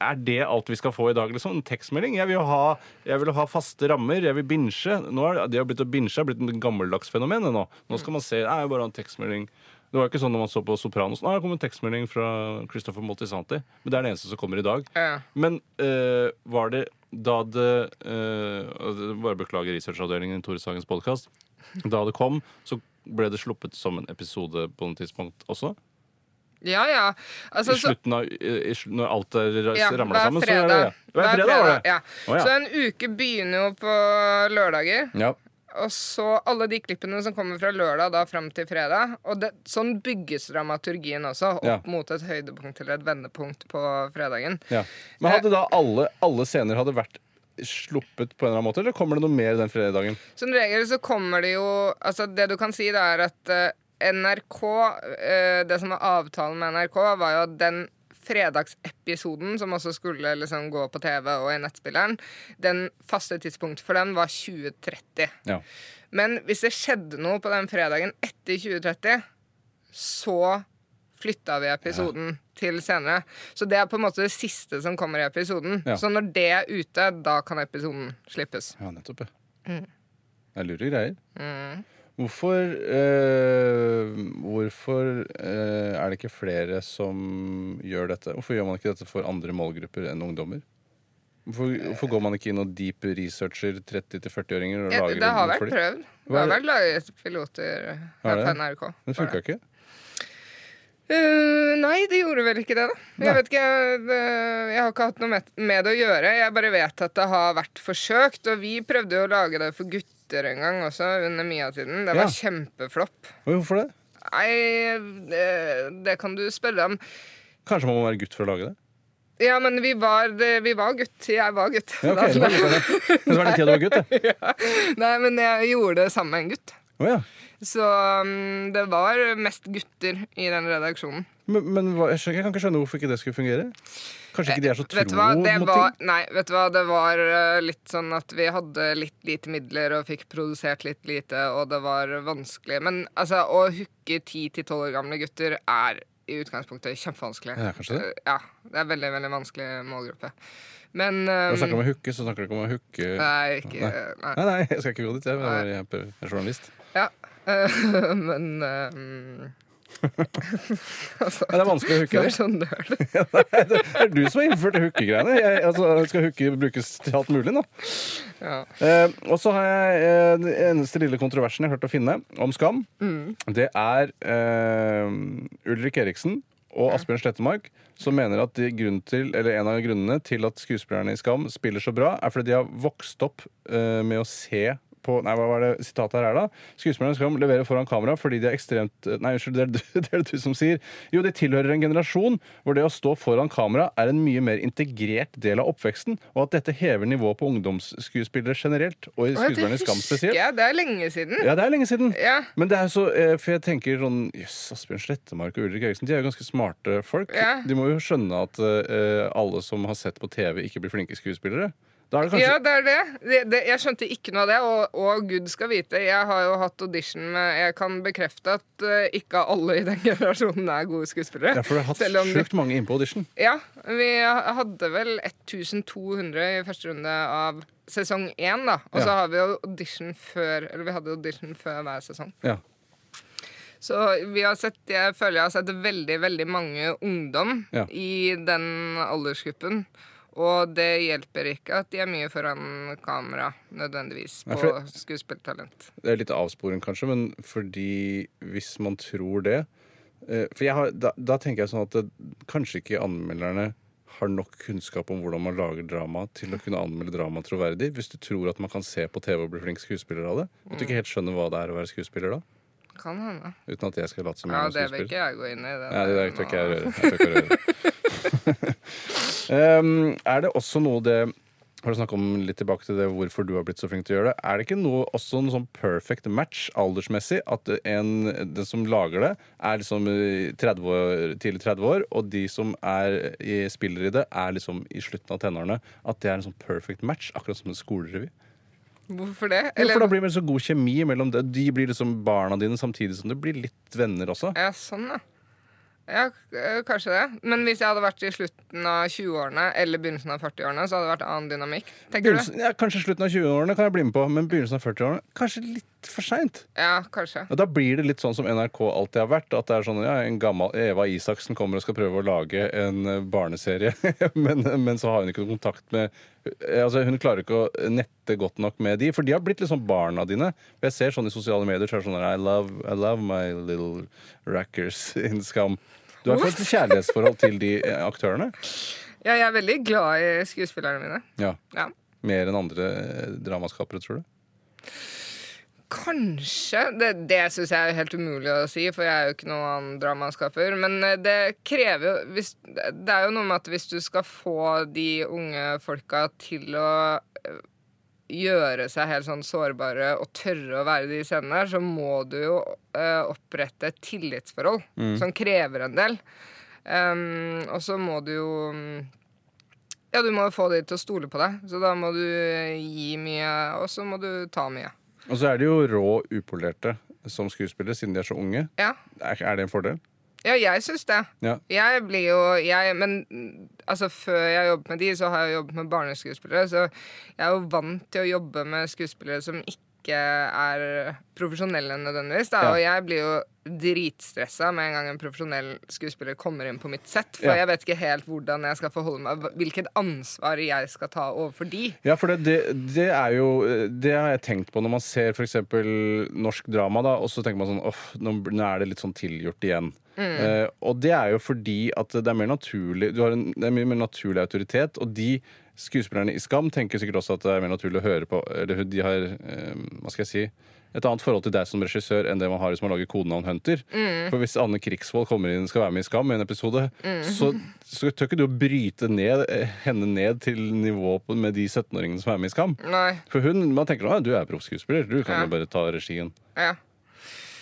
Er det alt vi skal få i dag? liksom? En tekstmelding? Jeg vil jo ha, jeg vil ha faste rammer. Jeg vil binche. Nå er det, det har blitt å binche har blitt et gammeldags fenomen. Nå Nå skal man se Er bare en tekstmelding. Det var ikke sånn når man så på Sopranos. Nå har det kommet en tekstmelding fra Christopher Moltisanti. Men det er det eneste som kommer i dag. Ja. Men eh, var det da det det- Bare beklager researchavdelingen i Tore Sagens podkast. Da det kom, så ble det sluppet som en episode på noe tidspunkt også. Ja, ja. Altså, I slutten av i, Når alt er ja, sammen, så er det fredag. Hver fredag var det. Ja. Oh, ja. Så en uke begynner jo på lørdager. Ja. Og så alle de klippene som kommer fra lørdag da fram til fredag. Og det, sånn bygges dramaturgien også, opp Ja. mot et høydepunkt eller et vendepunkt på fredagen. Ja. Men hadde da alle, alle scener hadde vært sluppet på en eller annen måte, eller kommer det noe mer den fredagen? Som regel så kommer det jo Altså, det du kan si, det er at eh, NRK eh, Det som var avtalen med NRK, var jo at den fredagsepisoden, som også skulle liksom gå på TV og i nettspilleren, den faste tidspunktet for den var 2030. Ja. Men hvis det skjedde noe på den fredagen etter 2030, så flytta vi episoden til senere. Så det er på en måte det siste som kommer i episoden. Ja. Så når det er ute, da kan episoden slippes. Ja, nettopp, ja. Mm. Det er lure greier. Hvorfor eh, Hvorfor eh, er det ikke flere som gjør dette? Hvorfor gjør man ikke dette for andre målgrupper enn ungdommer? Hvorfor, hvorfor går man ikke inn og deep researcher 30-40-åringer Ja, det har vært prøvd. Det har vært laget piloter her på NRK. Det funka ikke? Uh, nei, det gjorde vel ikke det, da. Jeg vet ikke, jeg, jeg har ikke hatt noe med, med det å gjøre. Jeg bare vet at det har vært forsøkt. Og vi prøvde jo å lage det for gutter en gang også, under Mia-tiden. Det var Ja. kjempeflopp. Hvorfor det? Nei, det, det kan du spørre om. Kanskje man må være gutt for å lage det? Ja, men vi var, vi var gutt. Jeg var gutt. Ja, ok, det var det. Det var den tida du var gutt, det. Nei, men jeg gjorde det sammen med en gutt. Å ja. Så um, det var mest gutter i den redaksjonen. Men, men hva, jeg, skjønner, jeg kan ikke skjønne hvorfor ikke det skulle fungere. Kanskje ikke de er så tro hva, det mot ting? nei, vet du hva, det var eh, litt sånn at vi hadde litt lite midler og fikk produsert litt lite, og det var vanskelig. Men altså, å hooke 10-12 år gamle gutter er i utgangspunktet kjempevanskelig. Ja, kanskje det? Eh, Ja, det er veldig, veldig vanskelig målgruppe. Men Når du um, snakker om å hooke, så snakker du ikke om å hooke Nei, ikke Nei. Nei, nei, jeg skal ikke gå dit. Jeg, jeg er journalist. Ja. Uh, men um, altså, det er vanskelig å hooke. Det er det. sånn nerd. Det er du som har innført hookegreiene. Altså, skal hooke brukes til alt mulig nå. Ja. Eh, og så har jeg eh, den eneste lille kontroversen jeg har hørt å finne om Skam. Det er eh, Ulrik Eriksen og Asbjørn Slettemark som mener at de til, eller en av grunnene til at skuespillerne i Skam spiller så bra, er fordi de har vokst opp eh, med å se på Nei, hva var det sitatet her er, da? Skuespillerne skal levere foran kamera fordi de er ekstremt Nei, unnskyld, det er, du, det er det du som sier. Jo, de tilhører en generasjon hvor det å stå foran kamera er en mye mer integrert del av oppveksten, og at dette hever nivået på ungdomsskuespillere generelt, og i skuespillerne i Skam spesielt. Ja, Det er lenge siden. Ja, det er lenge siden. Ja. Men det er så, eh, for jeg tenker sånn Jøss, Asbjørn Slettemark og Ulrik Eriksen De er jo ganske smarte folk. Ja. De må jo skjønne at uh, alle som har sett på TV, ikke blir flinke skuespillere. Da kanskje Ja, det er det. det, det jeg skjønte ikke noe av det, og, og gud skal vite, jeg har jo hatt audition med Jeg kan bekrefte at uh, ikke alle i den generasjonen er gode skuespillere. Ja, for du har hatt sjukt mange inn på audition. Ja, vi hadde vel 1200 i første runde av sesong én, da. Og så Ja. har vi jo audition før Eller vi hadde audition før hver sesong. Ja. Så vi har sett, jeg føler jeg har sett veldig, veldig mange ungdom Ja. i den aldersgruppen. Og det hjelper ikke at de er mye foran kamera, nødvendigvis, på for- skuespilltalent. Det er litt avsporing, kanskje, men fordi hvis man tror det eh, For har, da, da tenker jeg sånn at det, kanskje ikke anmelderne har nok kunnskap om hvordan man lager drama til å kunne anmelde drama troverdig. Hvis du tror at man kan se på TV og bli flink skuespiller av det. At du ikke helt skjønner hva det er å være skuespiller da. Kan hende. Uten at jeg skal late som jeg Ja, er det vil ikke jeg gå inn i. Det Nei, det der tør ikke jeg gjøre. Um, er det også noe det har du snakket om litt tilbake til det hvorfor du har blitt så flink til å gjøre det. Er det ikke noe, også en sånn perfect match aldersmessig? At en, den som lager det, er liksom 30 år, tidlig 30 år, og de som er i, spiller i det, er liksom i slutten av tenårene? At det er en sånn perfect match, akkurat som en skolerevy? Hvorfor det? Ja, for da blir det så god kjemi mellom det. De blir liksom barna dine samtidig som det blir litt venner også. Ja, sånn, ja. Ja, eh, kanskje det. Men hvis jeg hadde vært i slutten av 20-årene eller begynnelsen av 40-årene, så hadde det vært annen dynamikk. Ja, kanskje slutten av 20-årene kan jeg bli med på, men begynnelsen av 40-årene kanskje litt for seint. Ja, kanskje. Da blir det litt sånn som NRK alltid har vært. At det er sånn, ja, en gammel Eva Isaksen kommer og skal prøve å lage en eh, barneserie, men, men så har hun ikke noen kontakt med eh, Altså, Hun klarer ikke å nette godt nok med de, for de har blitt liksom barna dine. Jeg ser sånn i sosiale medier så er det sånn I love, I love my little rackers in Skam. Du har fått et kjærlighetsforhold til de eh, aktørene. Ja, jeg er veldig glad i skuespillerne mine. Ja, Ja. Mer enn andre eh, dramaskapere, tror du? Kanskje. Det, det syns jeg er helt umulig å si, for jeg er jo ikke noen dramaskaper. Men eh, det krever jo hvis, Det er jo noe med at hvis du skal få de unge folka til å gjøre seg helt sånn sårbare og tørre å være de scenene her, så må du jo uh, opprette et tillitsforhold som krever en del. Um, og så må du jo mm, Ja, du må jo få de til å stole på deg, så da må du gi mye, og så må du ta mye. Og så er de jo rå upolerte som skuespillere, siden de er så unge. Ja. Er, er det en fordel? Ja, jeg syns det. Ja. Jeg blir jo jeg, Men altså, før jeg jobbet med de, så har jeg jobbet med barneskuespillere. Så jeg er jo vant til å jobbe med skuespillere som ikke er profesjonelle nødvendigvis. Da. Ja. Og jeg blir jo dritstressa med en gang en profesjonell skuespiller kommer inn på mitt sett. For Ja. jeg vet ikke helt hvordan jeg skal forholde meg, hvilket ansvar jeg skal ta overfor de. Ja, for det, det, det er jo Det har jeg tenkt på når man ser f.eks. norsk drama, da, og så tenker man sånn åh, nå nå er det litt sånn tilgjort igjen. Eh, og det er jo fordi at det er mer naturlig Du har en, det er mye mer naturlig autoritet, og de skuespillerne i Skam tenker sikkert også at det er mer naturlig å høre på Eller de har, eh, hva skal jeg si et annet forhold til deg som regissør enn det man har hvis man lager kodenavn Hunter. For hvis Anne Krigsvold kommer inn og skal være med i Skam i en episode, så, så tør ikke du å bryte ned, eh, henne ned til nivået med de 17-åringene som er med i Skam. Nei. For hun, man tenker at du er proffskuespiller, du kan Ja. jo bare ta regien. Ja.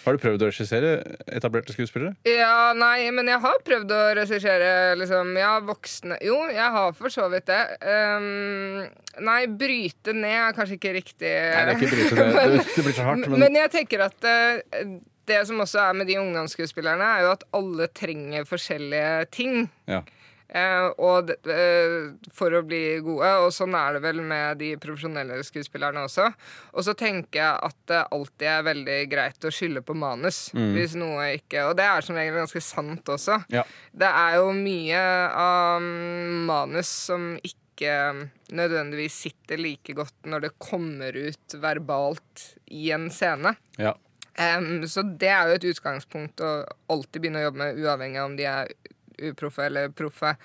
Har du prøvd å regissere etablerte skuespillere? Ja, nei, men jeg har prøvd å regissere liksom, ja, voksne Jo, jeg har for så vidt det. Um, nei, bryte ned er kanskje ikke riktig. Nei, det er ikke bryte ned. Det, det blir så hardt, men, men jeg tenker at uh, det som også er med de ungdomsskuespillerne, er jo at alle trenger forskjellige ting. ja. Eh, og eh, for å bli gode. Og sånn er det vel med de profesjonelle skuespillerne også. Og så tenker jeg at det alltid er veldig greit å skylde på manus. Hvis noe ikke Og det er som regel ganske sant også. Ja. Det er jo mye av mm, manus som ikke nødvendigvis sitter like godt når det kommer ut verbalt i en scene. ja. Um, så det er jo et utgangspunkt å alltid begynne å jobbe med, uavhengig av om de er uproffe eller proffe.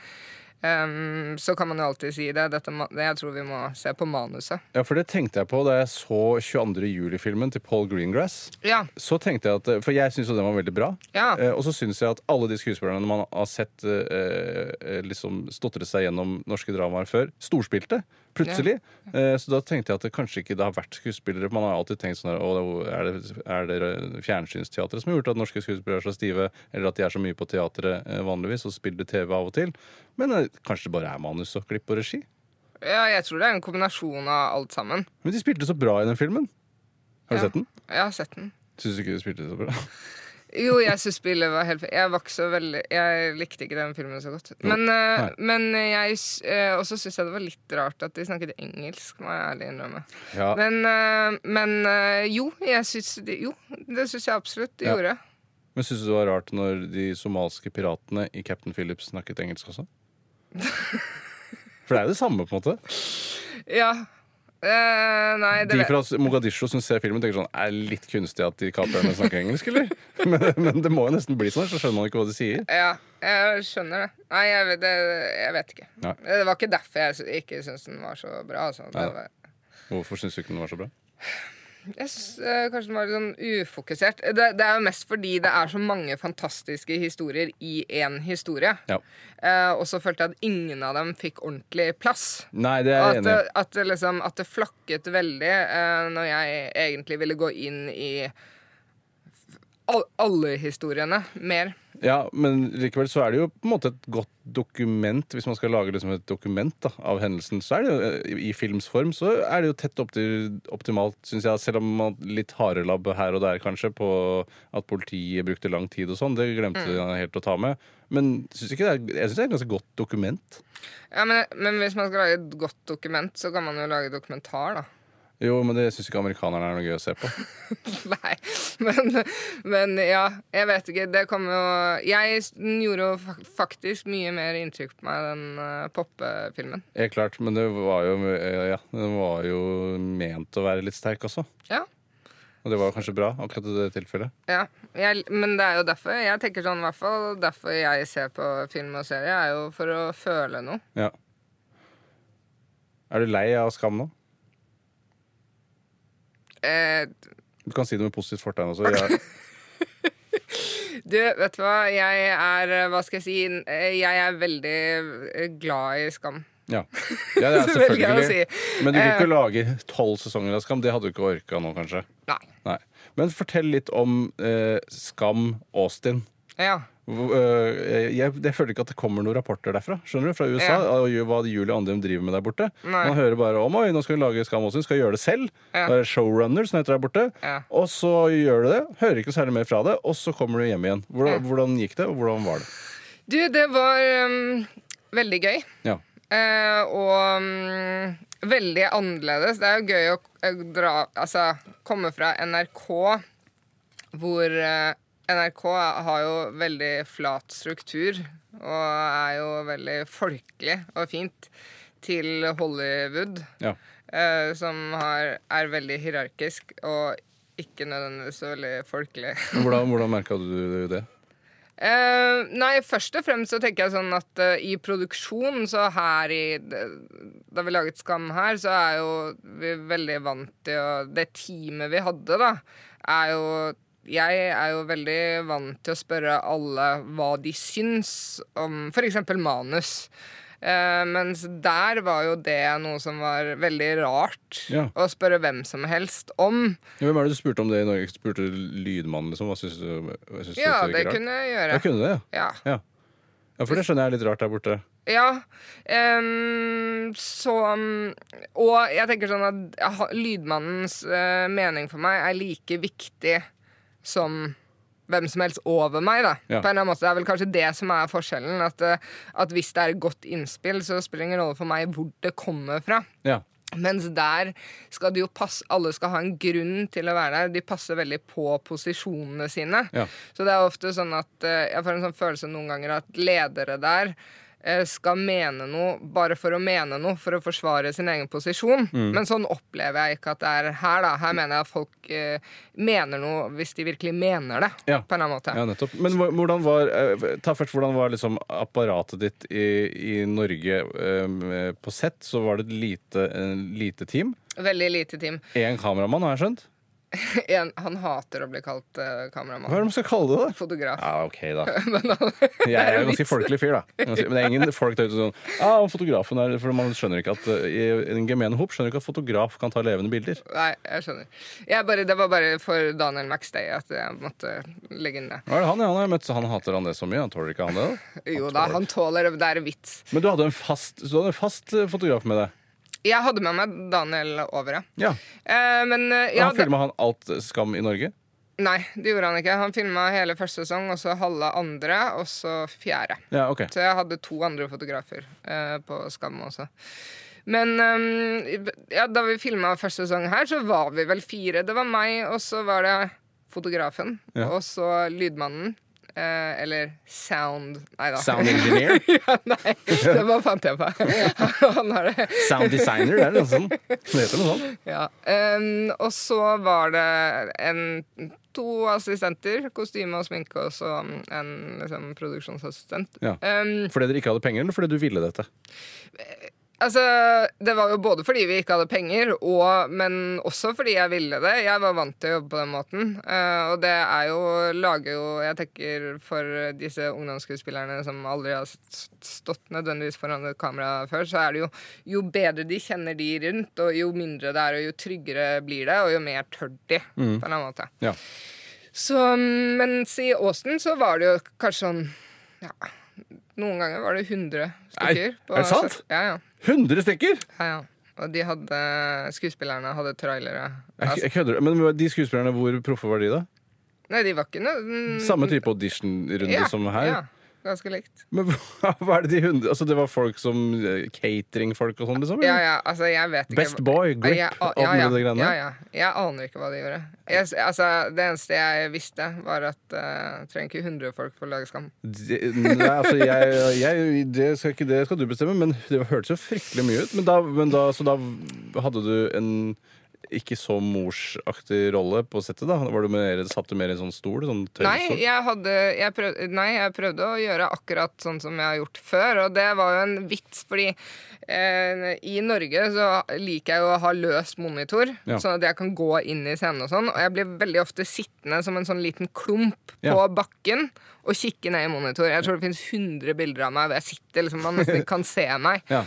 Um, så kan man jo alltid si det. Dette, jeg tror vi må se på manuset. ja, for det tenkte jeg på da jeg så 22. juli-filmen til Paul Greengrass. Ja. Så tenkte jeg at, For jeg syns jo den var veldig bra. Ja. Uh, og så syns jeg at alle de skuespillerne man har sett uh, eh, liksom stotre seg gjennom norske dramaer før, storspilte. Plutselig. Ja. så da tenkte jeg at det kanskje ikke det har vært skuespillere. Man har alltid tenkt sånn her, er det, er det fjernsynsteatret som har gjort at norske skuespillere er så stive, eller at de er så mye på teatret eh, vanligvis og spiller TV av og til? Men eh, kanskje det bare er manus og klipp og regi? Ja, jeg tror det er en kombinasjon av alt sammen. Men de spilte så bra i den filmen. Har du Ja. sett den? Jeg har sett den. Syns du ikke de spilte så bra? Jo, jeg syns spillet var helt Jeg vokste veldig Jeg likte ikke den filmen så godt. Men, uh, men jeg eh, også syns jeg det var litt rart at de snakket engelsk, må jeg ærlig innrømme. Ja. Men, uh, men jo, jeg syns de, Jo, det syns jeg absolutt de Ja. gjorde. Men syns du det var rart når de somalske piratene i Captain Phillips snakket engelsk også? For det er jo det samme, på en måte. Ja. Eh, nei, det De fra Mogadishu som ser filmen, tenker sånn Er det litt kunstig at de kaperne snakker engelsk, eller? Men, men det må jo nesten bli sånn, så skjønner man ikke hva de sier. Ja, jeg skjønner det. Nei, jeg vet, det, jeg vet ikke. Nei. Det var ikke derfor jeg ikke syntes den var så bra. Altså. Var, Hvorfor syns du ikke den var så bra? Jeg syns eh, kanskje den var litt sånn ufokusert. Det, det er jo mest fordi det er så mange fantastiske historier i én historie. Ja. Eh, og så følte jeg at ingen av dem fikk ordentlig plass. Nei, det er jeg enig at, det liksom, at det flakket veldig eh, når jeg egentlig ville gå inn i alle historiene mer. Ja, men likevel så er det jo på en måte et godt dokument, hvis man skal lage liksom et dokument da, av hendelsen. Så er det jo, eh, I films form så er det jo tett opp til optimalt, syns jeg. Selv om man litt harelabb her og der kanskje på at politiet brukte lang tid og sånn. Det glemte jeg helt å ta med. Men synes ikke det er, jeg syns det er et ganske godt dokument. Ja, men, men hvis man skal lage et godt dokument, så kan man jo lage dokumentar, da. Jo, men det syns ikke amerikanerne er noe gøy å se på. Nei, men, men ja, jeg vet ikke. Det kom jo Jeg gjorde jo faktisk mye mer inntrykk på meg, den uh, poppefilmen. Helt klart, men det var jo, eh, ja, den var jo ment å være litt sterk også. Ja. Og det var kanskje bra, akkurat i det tilfellet. Ja, jeg, men det er jo derfor jeg tenker sånn, i hvert fall derfor jeg ser på film og serie, er jo for å føle noe. Ja. Er du lei av Skam nå? Eh, Du kan si det med positivt fortegn også. Jeg, du, vet du hva? Jeg er eh, Hva skal jeg si? Eh, Jeg er veldig glad i Skam. ja. ja, det er selvfølgelig. si. Men du kan ikke lage tolv sesonger av Skam. Det hadde du ikke orka nå, kanskje. Nei. Nei. Men fortell litt om eh, Skam Austin. Ja. Eh, jeg, jeg føler ikke at det kommer noen rapporter derfra Skjønner du, fra USA. Ja. Og hva Julie Andem driver med der borte. Nei. Man hører bare om Oi, nå skal vi lage Skam Austin. Skal gjøre det selv. Ja. Er Showrunner, som heter der borte. Ja. Og så gjør du det. Hører ikke særlig mer fra det. Og så kommer du hjem igjen. Hvordan, hvordan gikk det, og hvordan var det? Du, det var um, veldig gøy. Ja. Uh, og um, veldig annerledes. Det er jo gøy å dra Altså komme fra NRK, hvor eh, NRK har jo veldig flat struktur og er jo veldig folkelig og fint, til Hollywood, Ja. eh, som har, er veldig hierarkisk og ikke nødvendigvis så veldig folkelig. Hvordan, hvordan merka du det? Eh, nei, først og fremst så tenker jeg sånn at eh, i produksjon, så her i Da vi laget Skam her, så er jo vi veldig vant til å Det teamet vi hadde, da, er jo jeg er jo veldig vant til å spørre alle hva de syns om f.eks. manus. Eh, mens der var jo det noe som var veldig rart Ja. å spørre hvem som helst om. Hvem er det du spurte om det i Norge? Spurte Lydmannen, liksom? Hva syns du? Syns Ja, det, det kunne jeg gjøre. gjøre. kunne det, ja. Ja. ja. Ja, for det skjønner jeg er litt rart der borte. Ja. Um, så um, Og jeg tenker sånn at lydmannens uh, mening for meg er like viktig som hvem som helst over meg, da. Ja. På en eller annen måte. Det er vel kanskje det som er forskjellen. At, eh, at hvis det er et godt innspill, så spiller det ingen rolle for meg hvor det kommer fra. Ja. Mens der skal det jo passe Alle skal ha en grunn til å være der. De passer veldig på posisjonene sine. Ja. Så det er ofte sånn at eh, jeg får en sånn følelse noen ganger at ledere der skal mene noe bare for å mene noe, for å forsvare sin egen posisjon. Mm. Men sånn opplever jeg ikke at det er her, da. Her mener jeg at folk eh, mener noe hvis de virkelig mener det. Ja. På en måte. Ja, nettopp. Men hvordan var eh, Ta først, hvordan var liksom apparatet ditt i, i Norge eh, på sett? Så var det et lite, eh, lite team. Veldig lite team. Én kameramann, har jeg skjønt. En, han hater å bli kalt uh, kameramann. Hva er det man skal kalle det? da? Fotograf. Ja, ok, da. Jeg er en ganske folkelig fyr, da. Men det er ingen folk der ute sånn Ja, ah, fotografen er For man skjønner ikke at eh, i en gemene hop skjønner ikke at fotograf kan ta levende bilder. Nei, jeg skjønner. Jeg bare, det var bare for Daniel Maxday at jeg måtte legge inn det. Hva er det han, ja, han har møtt, han hater han det så mye? Han tåler ikke han det? da? Jo da, han tåler det. Det er vits. Men du hadde en fast, du hadde en fast eh, fotograf med deg? Jeg hadde med meg Daniel over, ja. Ja. Eh, men eh, ja, han filma han alt Skam i Norge? Nei, det gjorde han ikke. Han filma hele første sesong, og så halve andre, og så fjerde. Ja, okay. Så jeg hadde to andre fotografer eh, på Skam også. Men um, ja, da vi filma første sesong her, så var vi vel fire. Det var meg, og så var det fotografen, Ja. og så lydmannen. Eh, eller sound Nei da. Sound engineer? ja, nei, det bare fant jeg på. Sound designer, det er noe sånt. Det heter noe sånt. Ja. Um, og så var det en, to assistenter, kostyme og sminke, og så en liksom, produksjonsassistent. Ja. Um, Fordi dere ikke hadde penger, eller fordi du ville dette? Altså, Det var jo både fordi vi ikke hadde penger, og, men også fordi jeg ville det. Jeg var vant til å jobbe på den måten. Uh, og det er jo lager jo Jeg tenker for disse ungdomsskuespillerne som aldri har stått nødvendigvis foran et kamera før, så er det jo jo bedre de kjenner de rundt, og jo mindre det er, og jo tryggere blir det, og jo mer tør de, på en annen måte. Ja. Så, mens i Åsen så var det jo kanskje sånn ja, Noen ganger var det 100 stykker. Nei, er det sant? Ja, ja. 100 stykker! Ja, ja. Og de hadde, skuespillerne hadde trailere. Jeg, Altså, jeg kødder. Men de skuespillerne, hvor proffe var de, da? nei, de var ikke noe mm, Samme type audition-runde ja, som her? Ja, ganske likt. Men hva hva er det de hundre Altså, det var folk som eh, Cateringfolk og sånn, liksom? Ja, ja, altså, jeg vet ikke Best Boy, Grip, Ja, ja, ja, det greiene ja, ja. Jeg aner ikke hva de gjorde. Jeg, altså, det eneste jeg visste, var at uh, trenger ikke 100 folk for å lage Skam. Det, nei, altså, jeg, jeg, det, skal ikke, det skal du bestemme, men det hørtes jo fryktelig mye ut. Men da, men da, så da hadde du en ikke så morsaktig rolle på settet, da? Var du mer, satt du mer i en sånn stol? Sånn Nei jeg, hadde, jeg prøvde, nei, jeg prøvde å gjøre akkurat sånn som jeg har gjort før, og det var jo en vits, fordi eh, i Norge så liker jeg jo å ha løs monitor, Ja. sånn at jeg kan gå inn i scenen og sånn, og jeg blir veldig ofte sittende som en sånn liten klump Ja. på bakken og kikke ned i monitor. Jeg tror det finnes 100 bilder av meg hvor jeg sitter, liksom, man nesten ikke kan se meg. Ja.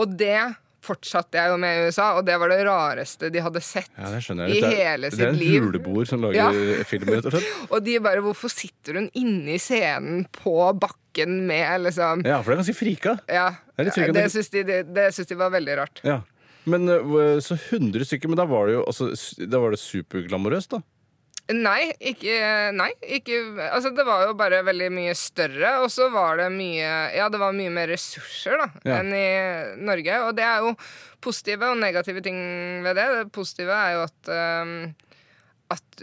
Og det fortsatte jeg jo med i USA, og det var det rareste de hadde sett ja, i hele Det er, hele det er en liv. huleboer som lager Ja. film, rett og slett. Og de bare 'Hvorfor sitter hun inne i scenen på bakken med liksom Ja, for det er ganske frika. Ja. Det er. Det syns de, det, det syns de var veldig rart. Ja. Men øh, så 100 stykker, men da var det jo altså, Da var det superglamorøst, da? Nei, ikke, nei, ikke Altså, det var jo bare veldig mye større, og så var det mye Ja, det var mye mer ressurser, da, Ja. enn i Norge. Og det er jo positive og negative ting ved det. Det positive er jo at um, at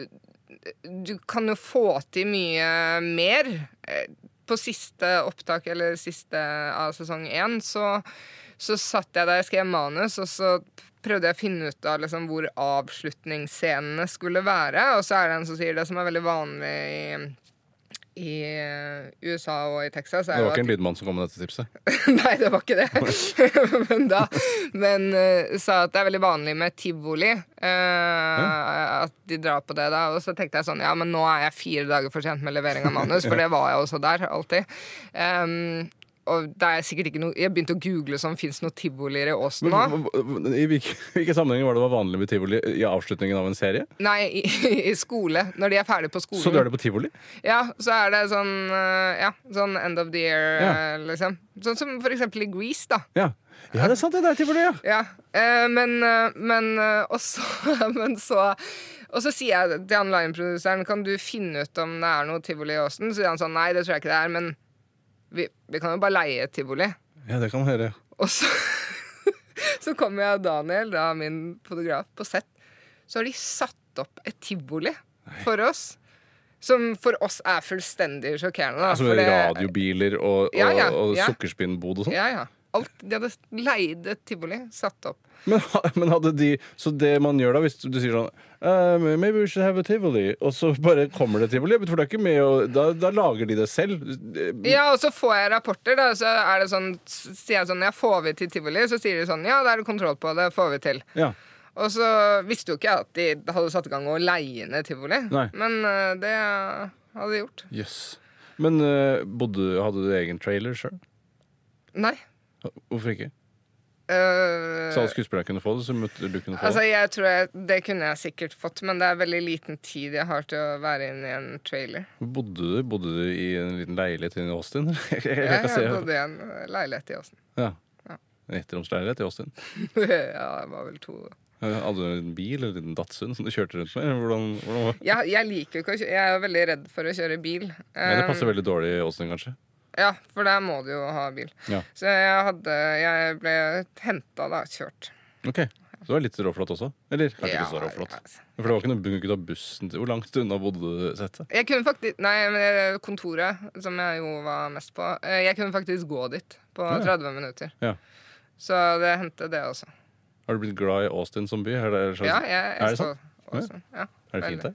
du kan jo få til mye mer. Eh, På siste opptak, eller siste av sesong én, så, så satt jeg der og skrev manus, og så prøvde jeg å finne ut av liksom, hvor avslutningsscenene skulle være. Og så er det en som sier det som er veldig vanlig i, i eh, USA og i Texas. Det var ikke en lydmann som kom med dette tipset? Nei, det var ikke det. men da, men uh, sa at det er veldig vanlig med tivoli. eh, At de drar på det da. Og så tenkte jeg sånn, ja, men nå er jeg fire dager for sent med levering av manus, for det var jeg også der, alltid. Um, og det er sikkert ikke noe Jeg begynte å google sånn, fins det noe tivolier i Åsen nå? I hvilke, hvilke sammenhenger var det var vanlig med tivoli i avslutningen av en serie? Nei, i, i skole. Når de er ferdige på skolen. Så du er det på tivoli? Ja, så er det sånn eh, Ja, sånn end of the year, Ja. eh, liksom. Sånn som for eksempel i Grease, da. Ja. ja, det er sant, det er tivoli, ja. Ja, eh, men, men også Men så Og så sier jeg til han lineproduseren Kan du finne ut om det er noe tivoli i Åsen? Så sier han sånn Nei, det tror jeg ikke det er, men vi, vi kan jo bare leie et tivoli. Ja, det kan man høre. Og så, så kommer jeg og Daniel, da min fotograf, på sett. Så har de satt opp et tivoli for oss. Som for oss er fullstendig sjokkerende. Da, Altså radiobiler og, og, Ja, ja, og sukkerspinnbod og sånn. Ja, ja. Alt, de hadde leid et tivoli, satt opp. Men, men hadde de Så det man gjør da, hvis du sier sånn uh, Maybe we should have a tivoli. Og så bare kommer det tivoli. For det er ikke med å Da, da lager de det selv. Ja, og så får jeg rapporter, da. Så er det sånn, sier jeg sånn Ja, får vi til tivoli? Så sier de sånn Ja, da er det kontroll på det. Får vi til. Ja. Og så visste jo ikke jeg at de hadde satt i gang å leie ned tivoli. Nei. Men uh, det hadde de gjort. Jøss. Men uh, bodde, hadde du egen trailer sjøl? Nei. Hvorfor ikke? Uh, Så alle skuespillere kunne få det, så måtte du kunne få altså, jeg tror jeg, Det kunne jeg sikkert fått, men det er veldig liten tid jeg har til å være inne i en trailer. Bodde du Bodde du i en liten leilighet inne i Austin? jeg, jeg, jeg, Jeg, bodde i en leilighet i Austin. Ja. Ja. En etteromsleilighet i Austin. ja, det var vel to. Hadde du en bil eller en Datsun som du kjørte rundt med? Hvordan, hvordan var Jeg, jeg liker jo ikke å kjøre Jeg er veldig redd for å kjøre bil. Men det passer Um, veldig dårlig i Austin, kanskje? Ja, for der må du jo ha bil. Ja. Så jeg hadde Jeg ble henta da, kjørt. Ok, Så det var litt råflott også? Eller kanskje ikke så råflott? ja. For det var ikke noe bunk ut av bussen til Hvor langt unna bodde du, Sette? Jeg kunne faktisk Nei, men kontoret, som jeg jo var mest på eh, Jeg kunne faktisk gå dit på Ja. 30 minutter. Ja. Så det hendte, det også. Har du blitt glad i Austin som by? Er det, slags, Ja, jeg er det sant? Austin, Ja, Er det fint der?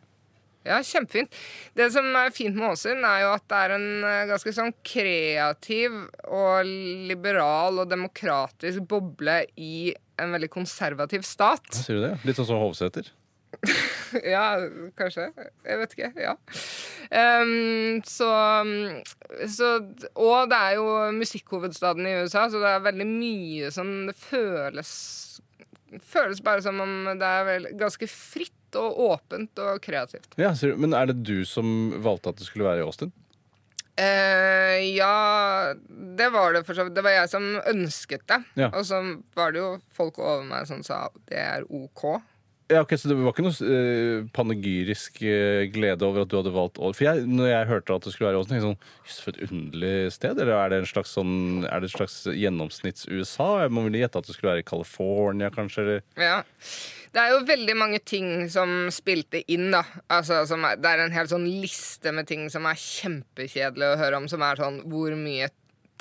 Ja, kjempefint. Det som er fint med Åsund, er jo at det er en eh, ganske sånn kreativ og liberal og demokratisk boble i en veldig konservativ stat. Hva Sier du det? Litt sånn som Hovseter? Ja, kanskje. Jeg vet ikke. Ja. Um, så, så Og det er jo musikkhovedstaden i USA, så det er veldig mye som det føles Føles bare som om det er vel ganske fritt og åpent og kreativt. Ja. Men er det du som valgte at det skulle være i Austin? Uh, ja, det var det for så vidt. Det var jeg som ønsket det. Ja. Og så var det jo folk over meg som sa det er OK. Ja, ok, Så det var ikke noe eh, panegyrisk eh, glede over at du hadde valgt Ål? For jeg, når jeg hørte at det skulle være i tenkte jeg sånn Jøss, for et underlig sted. Eller er det en slags sånn Er det et slags gjennomsnitts-USA? Jeg må vel gjette at det skulle være i California, kanskje? Eller? Ja. Det er jo veldig mange ting som spilte inn, da. Altså, er, det er en hel sånn liste med ting som er kjempekjedelig å høre om, som er sånn Hvor mye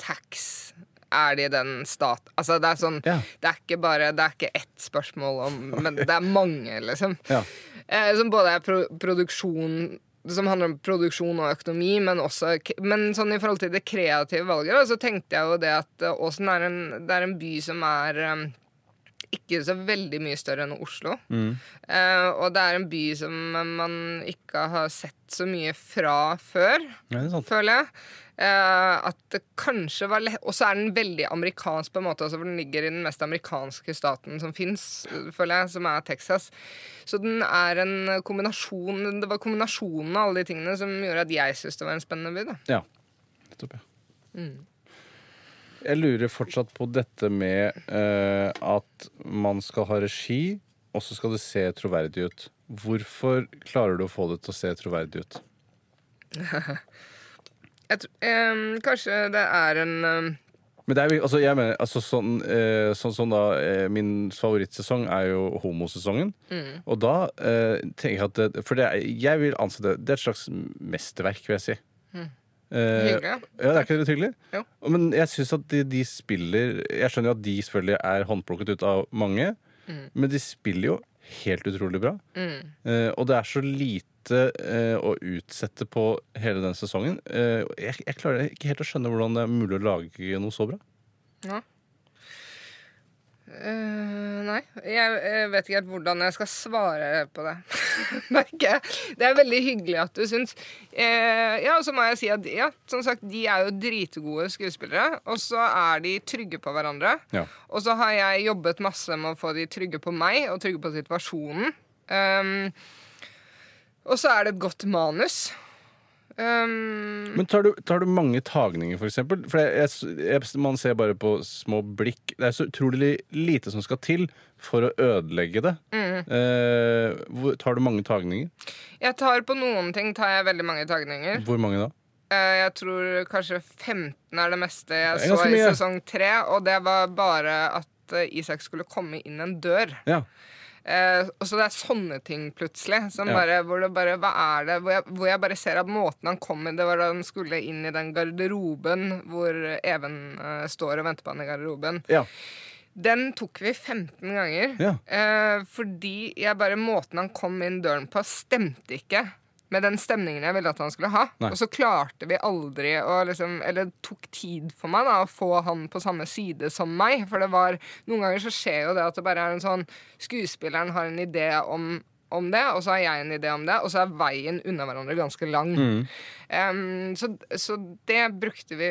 tax er det i den stat... Altså, det er sånn Ja. Det er ikke bare Det er ikke ett spørsmål om Men det er mange, liksom. Ja. Eh, som både er pro produksjon som handler om produksjon og økonomi, men også Men sånn i forhold til det kreative valget, så tenkte jeg jo det at eh, Åsen er en, det er en by som er um, ikke så veldig mye større enn Oslo. Eh, og det er en by som man ikke har sett så mye fra før, Ja, er føler jeg. Eh, at det kanskje var lett Og så er den veldig amerikansk på en måte også, for den ligger i den mest amerikanske staten som fins, føler jeg, som er Texas. Så den er en kombinasjon Det var kombinasjonen av alle de tingene som gjorde at jeg syntes det var en spennende by. da Ja. Nettopp, ja. Jeg lurer fortsatt på dette med uh, at man skal ha regi, og så skal det se troverdig ut. Hvorfor klarer du å få det til å se troverdig ut? Jeg eh, kanskje det er en eh, Men det er, altså, jeg mener, altså, sånn, eh, sånn som da eh, Min favorittsesong er jo homosesongen. Og da eh, tenker jeg at For det jeg vil anse det Det er et slags mesterverk, vil jeg si. Mm. Hyggelig, ja. Ja, det er ikke det hyggelig? Jo. Men jeg syns at de, de spiller Jeg skjønner jo at de selvfølgelig er håndplukket ut av mange, men de spiller jo helt utrolig bra. Eh, og det er så lite eh, og utsette på hele den sesongen. Eh, jeg, jeg klarer ikke helt å skjønne hvordan det er mulig å lage noe så bra. Ja. Uh, nei, jeg, jeg vet ikke helt hvordan jeg skal svare på det. Merker. Det er veldig hyggelig at du syns. Uh, ja, og så må jeg si at ja, som sagt, de er jo dritgode skuespillere. Og så er de trygge på hverandre. Ja. Og så har jeg jobbet masse med å få de trygge på meg og trygge på situasjonen. Um, og så er det et godt manus. Um, Men tar du, tar du mange tagninger, for eksempel? For jeg, jeg, man ser bare på små blikk. Det er så utrolig lite som skal til for å ødelegge det. Mm. Uh, tar du mange tagninger? jeg tar på noen ting tar jeg veldig mange tagninger. Hvor mange da? Eh, Jeg tror kanskje 15 er det meste jeg Det så i sesong 3, og det var bare at eh, Isak skulle komme inn en dør. Ja. Eh, og så det er sånne ting plutselig. Som Ja. bare, hvor det bare, hva er det? Hvor jeg, hvor jeg bare ser at måten han kom inn Det var da han skulle inn i den garderoben hvor Even eh, står og venter på han i garderoben. ja. Den tok vi 15 ganger. Ja. Eh, fordi jeg bare måten han kom inn døren på, stemte ikke med den stemningen jeg ville at han skulle ha. Nei. Og så klarte vi aldri å liksom Eller det tok tid for meg da å få han på samme side som meg. For det var Noen ganger så skjer jo det at det bare er en sånn Skuespilleren har en idé om om det, og så har jeg en idé om det, og så er veien unna hverandre ganske lang. Em, så, så det brukte vi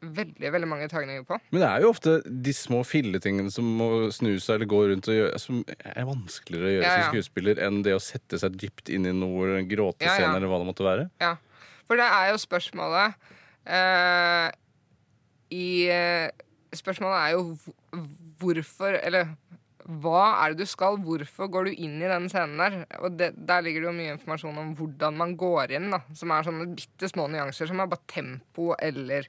veldig veldig mange tagninger på. Men det er jo ofte de små filletingene som må snu seg eller gå rundt og gjøre, som er vanskeligere å gjøre Ja, som skuespiller enn det å sette seg dypt inn i noe gråtescene Ja, ja. eller hva det måtte være. Ja, for det er jo spørsmålet eh, I eh, spørsmålet er jo hvorfor Eller hva er det du skal? Hvorfor går du inn i den scenen der? Og det, Der ligger det jo mye informasjon om hvordan man går inn, da. Som er sånne bitte små nyanser som er bare tempo eller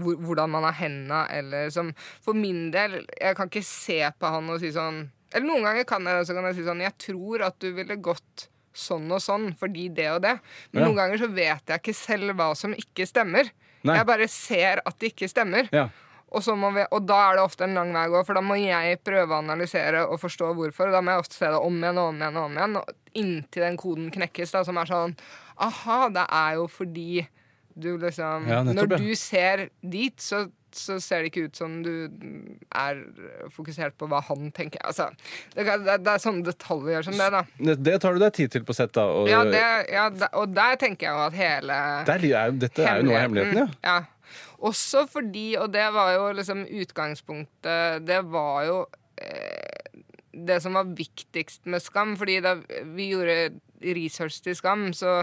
hvordan man har henda, eller som For min del, jeg kan ikke se på han og si sånn Eller noen ganger kan jeg det, så kan jeg si sånn Jeg tror at du ville gått sånn og sånn fordi det og det. Men Ja. noen ganger så vet jeg ikke selv hva som ikke stemmer. Nei. Jeg bare ser at det ikke stemmer. Ja. Og, vi, og da er det ofte en lang vei å gå, for da må jeg prøve å analysere og forstå hvorfor. Og da må jeg ofte se det om igjen og om igjen, og om igjen, og inntil den koden knekkes, da, som er sånn Aha, det er jo fordi du liksom Ja, nettopp, Når du ser dit, så, så ser det ikke ut som du er fokusert på hva han tenker. Altså, det, det, det er sånne detaljer som det, da. Det, tar du deg tid til på sett, da. Og, Ja, det, ja, og der tenker jeg jo at hele er, dette er jo noe av hemmeligheten, ja. ja. Også fordi, og det var jo liksom utgangspunktet Det var jo eh, det som var viktigst med Skam. Fordi da vi gjorde research til Skam, så,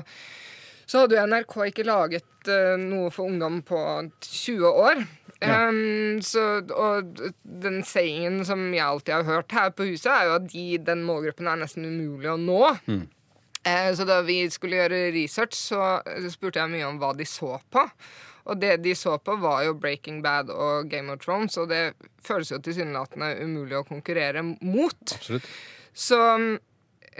så hadde jo NRK ikke laget eh, noe for ungdom på 20 år. Ja. Um, så, og den sayingen som jeg alltid har hørt her på huset, er jo at de, den målgruppen er nesten umulig å nå. Eh, Så da vi skulle gjøre research, så spurte jeg mye om hva de så på. Og det de så på, var jo Breaking Bad og Game of Thrones, og det føles jo tilsynelatende umulig å konkurrere mot. Absolutt. Så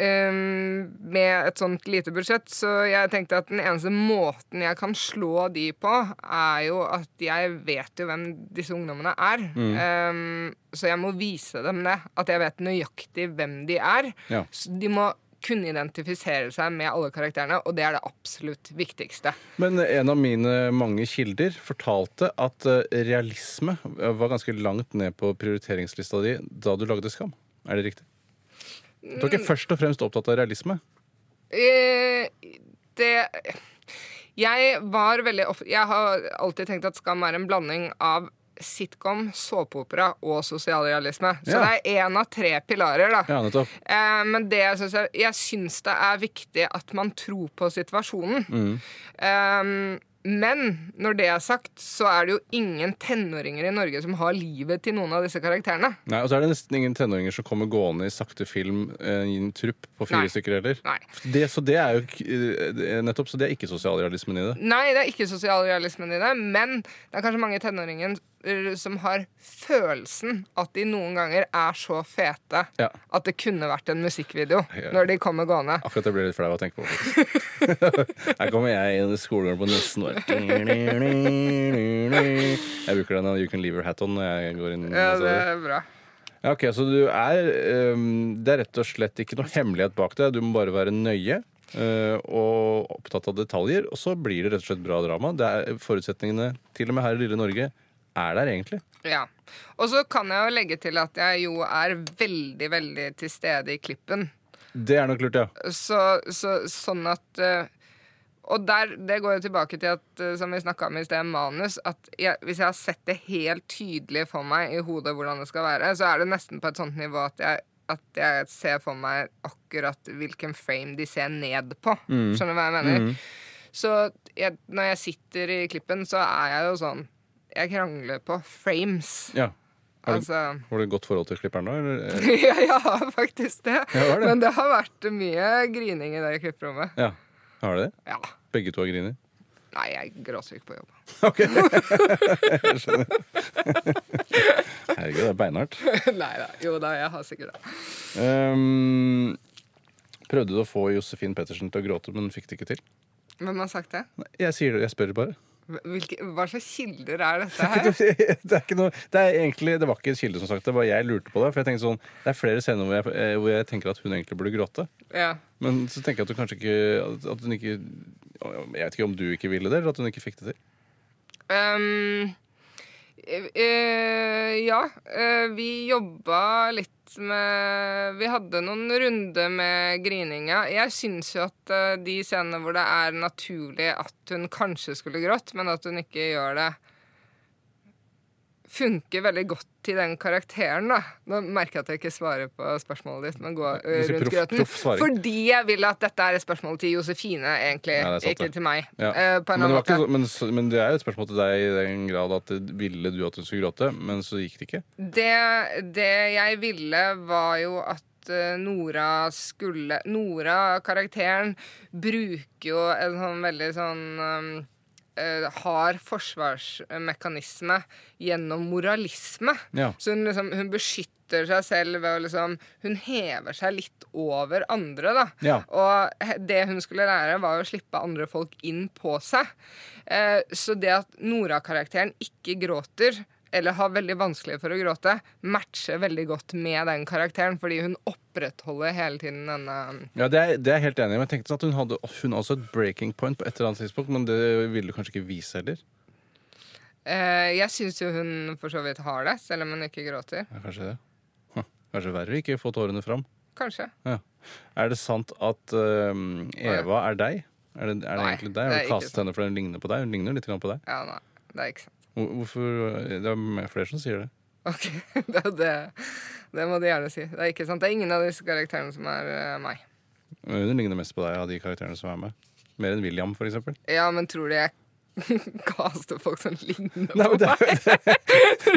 ehm, med et sånt lite budsjett, så jeg tenkte at den eneste måten jeg kan slå de på, er jo at jeg vet jo hvem disse ungdommene er. Ehm, så jeg må vise dem det. At jeg vet nøyaktig hvem de er. Ja. Så de må kunne identifisere seg med alle karakterene, og det er det absolutt viktigste. Men en av mine mange kilder fortalte at eh, realisme var ganske langt ned på prioriteringslista di da du lagde Skam. Er det riktig? Du er ikke først og fremst opptatt av realisme? Eh, det Jeg var veldig. Jeg har alltid tenkt at Skam er en blanding av sitcom, såpeopera og sosialrealisme. Så Ja. det er én av tre pilarer, da. Ja. Eh, men det jeg syns er Jeg syns det er viktig at man tror på situasjonen. Eh, men når det er sagt, så er det jo ingen tenåringer i Norge som har livet til noen av disse karakterene. Nei, Og så er det nesten ingen tenåringer som kommer gående i sakte film eh, i en trupp på fire Nei. stykker heller. Nei. Det, så det er jo eh, nettopp Så det er ikke sosialrealismen i det. Nei, det er ikke sosialrealismen i det, men det er kanskje mange tenåringer som har følelsen at de noen ganger er så fete Ja. at det kunne vært en musikkvideo Ja. når de kommer gående. Akkurat det blir litt flau å tenke på. Her kommer jeg inn i skolegården på nesten år. Jeg bruker den You Can Leave Your Hat On når jeg går inn. Ja, det er bra. Ja, ok, Så du er um, Det er rett og slett ikke noe hemmelighet bak det. Du må bare være nøye. Uh, og opptatt av detaljer, og så blir det rett og slett bra drama. Det er Forutsetningene, til og med her i lille Norge, er der egentlig. Ja. Og så kan jeg jo legge til at jeg jo er veldig, veldig til stede i klippen. Det er nok lurt, ja. Så, så sånn at eh, Og der, det går jo tilbake til at, eh, som vi snakka om i sted, manus. At jeg, hvis jeg har sett det helt tydelig for meg i hodet hvordan det skal være, så er det nesten på et sånt nivå at jeg, at jeg ser for meg akkurat hvilken frame de ser ned på. Skjønner du hva jeg mener? Så jeg, når jeg sitter i klippen, så er jeg jo sånn Jeg krangler på frames. ja. Har du, Altså har du et godt forhold til klipperen nå? Ja, jeg har faktisk det. Ja, er det? Men det har vært mye grining i det klipperommet. Ja. Har du det? Ja. Begge to har griner? Nei, jeg gråter ikke på jobb. Ok, jeg skjønner. Herregud, det er beinhardt. Nei da. Jo da, jeg har sikkert det. Um, prøvde du å få Josefin Pettersen til å gråte, men fikk det ikke til? Hvem har sagt det? Jeg sier jeg spør bare. Hvilke, hva slags kilder er dette her? det er ikke noe Det er egentlig, det var ikke en kilde som sagt det, var jeg lurte på det. For jeg tenkte sånn, Det er flere scener hvor jeg, eh, hvor jeg tenker at hun egentlig burde gråte. Ja. Men så tenker jeg at hun kanskje ikke At hun ikke Jeg vet ikke om du ikke ville det, eller at hun ikke fikk det til. Um, ja, eh, vi jobba litt med Vi hadde noen runder med grininga. Jeg syns jo at eh, de scenene hvor det er naturlig at hun kanskje skulle grått, men at hun ikke gjør det funker veldig godt til den karakteren. da Nå merker jeg at jeg ikke svarer på spørsmålet ditt, men går rundt grøten. Fordi jeg vil at dette er et spørsmål til Josefine, egentlig. Ja, ikke til meg. Ja. Uh, Men, det ikke, men, men det er et spørsmål til deg i den grad at det- ville du at hun skulle gråte, men så gikk det ikke? Det, det jeg ville, var jo at eh, Nora skulle Nora, karakteren, bruker jo en sånn veldig sånn um, eh, hard forsvarsmekanisme gjennom moralisme. Ja. Så hun, liksom, hun beskytter seg selv ved å liksom Hun hever seg litt over andre, da. Ja. Og det hun skulle lære, var å slippe andre folk inn på seg. Eh, så det at Nora-karakteren ikke gråter, eller har veldig vanskelig for å gråte, matcher veldig godt med den karakteren, fordi hun opprettholder hele tiden denne Ja, det er, det er jeg helt enig i. Men jeg tenkte at hun hadde hun også et breaking point på et eller annet tidspunkt, men det ville du kanskje ikke vise heller? eh, Jeg syns jo hun for så vidt har det, selv om hun ikke gråter. Ja, kanskje det. Hm. Kanskje verre ikke få tårene fram. Kanskje. Ja. Er det sant at øhm, Eva er deg? Er det, er det Nei, egentlig deg? Har du kastet henne fordi hun ligner på deg? Hun ligner litt på deg. Ja, nei. Det er ikke sant. Hvor- Hvorfor Det er flere som sier det. Ok, det, det, må de gjerne si. Det er ikke sant. Det er ingen av disse karakterene som er uh, meg. Hun ligner mest på deg av de karakterene som er med. Mer enn William, for eksempel. Ja, men tror de jeg kaster folk som ligner Nei, på men det, meg?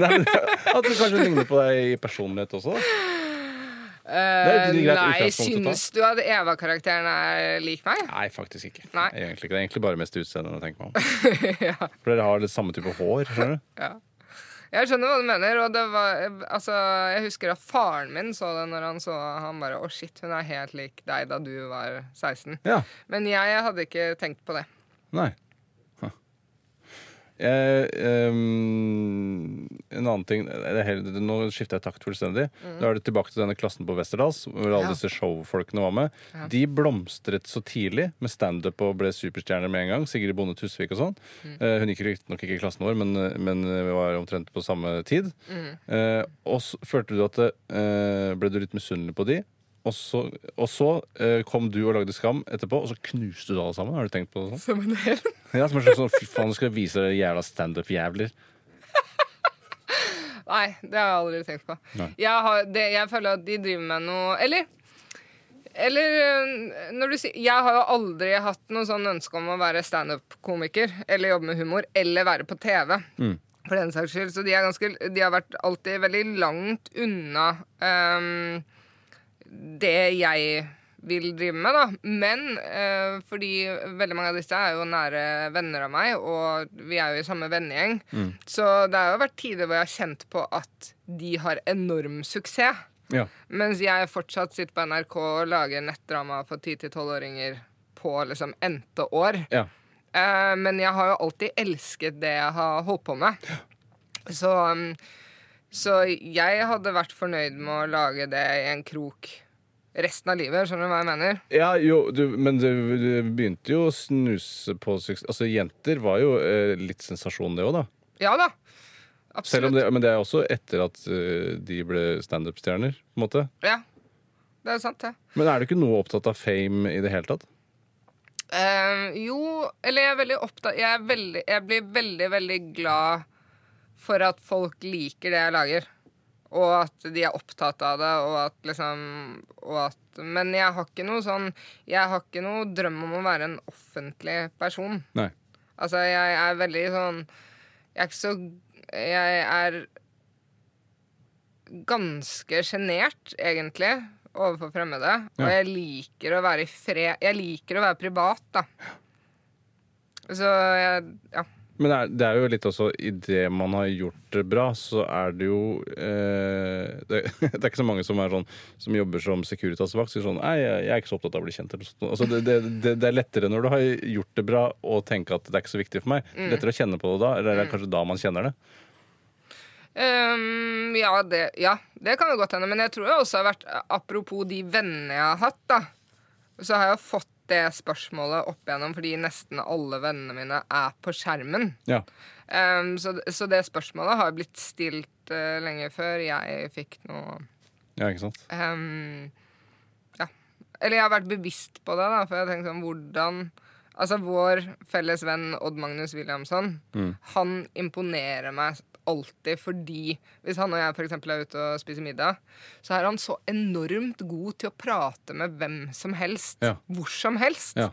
Nei, men at du kanskje ligner på deg i personlighet også? Da. Det greit nei, syns du at Eva-karakteren er lik meg? Nei, faktisk ikke. Nei. Egentlig ikke. Det er egentlig bare mest utseendet jeg tenker meg om. ja. For dere har litt samme type hår. skjønner du? ja. Jeg skjønner hva du mener. Og det var, altså, jeg husker at faren min så det når han så Han bare Å, shit, hun er helt lik deg da du var 16. Ja. Men jeg hadde ikke tenkt på det. Nei. Jeg, um, en annen ting det helt, Nå skifter jeg takt fullstendig. Da er det tilbake til denne klassen på Westerdals, hvor alle Ja. disse showfolkene var med. Ja. De blomstret så tidlig med standup og ble superstjerner med en gang. Sigrid Bonde Tusvik og sånn. Eh, hun gikk riktignok ikke i klassen vår, men, men vi var omtrent på samme tid. Eh, og så følte du at eh, Ble du litt misunnelig på de? Og så, og så eh, kom du og lagde Skam etterpå, og så knuste du alle sammen. Har du tenkt på det sånn? Som en hel Ja, som en slags sånn, Fy faen, du skal vise dere jævla standup-jævler. Nei, det har jeg aldri tenkt på. Jeg, har, det, jeg føler at de driver med noe Eller eller øh, når du sier Jeg har jo aldri hatt noe sånn ønske om å være standup-komiker eller jobbe med humor eller være på TV. Mm. For den saks skyld. Så de, er ganske, de har vært alltid veldig langt unna øhm, det jeg vil drive med, da. Men øh, fordi veldig mange av disse er jo nære venner av meg, og vi er jo i samme vennegjeng. Så det har jo vært tider hvor jeg har kjent på at de har enorm suksess. Ja. Mens jeg fortsatt sitter på NRK og lager nettdrama for 10-12-åringer på liksom endte år. ja. Eh, men jeg har jo alltid elsket det jeg har holdt på med. Så, um, så jeg hadde vært fornøyd med å lage det i en krok resten av livet. Skjønner du hva jeg mener? Ja, jo, du, men du, du begynte jo å snuse på Altså, jenter var jo eh, litt sensasjon, det òg, da. Ja da. Absolutt. det, men det er også etter at uh, de ble standup-stjerner, på en måte. Ja. Det er sant, det. Men er du ikke noe opptatt av fame i det hele tatt? Uh, jo, eller jeg er veldig opptatt jeg, er veldig, jeg blir veldig, veldig glad for at folk liker det jeg lager. Og at de er opptatt av det, og at liksom og at, Men jeg har ikke noe sånn Jeg har ikke noe drøm om å være en offentlig person. Nei. Altså, jeg er veldig sånn Jeg er ikke så Jeg er ganske sjenert, egentlig, overfor fremmede. Og jeg liker å være i fred Jeg liker å være privat, da. Så jeg Ja. Men er, det er jo litt også det man har gjort det bra, så er det jo eh, det, det er ikke så mange som sånn Som jobber som Securitas-vakt, sier sånn Nei, jeg, jeg er ikke så opptatt av å bli kjent. Altså, det, det, det, det er lettere når du har gjort det bra, å tenke at det er ikke så viktig for meg. Lettere å kjenne på det da, eller er kanskje da man kjenner det? Um, ja, det, ja, det kan jo godt hende. Men jeg tror jeg også har vært Apropos de vennene jeg har hatt, da. Så har jeg fått det spørsmålet opp igjennom fordi nesten alle vennene mine er på skjermen. Ja. Um, så, så det spørsmålet har blitt stilt uh, lenge før jeg fikk noe ja, ikke sant? Um, Ja. Eller jeg har vært bevisst på det, da, for jeg tenkte sånn Hvordan Altså, vår felles venn Odd Magnus Williamson, Mm. han imponerer meg alltid fordi Hvis han og jeg for eksempel er ute og spiser middag, så er han så enormt god til å prate med hvem som helst. Ja. Hvor som helst. Ja.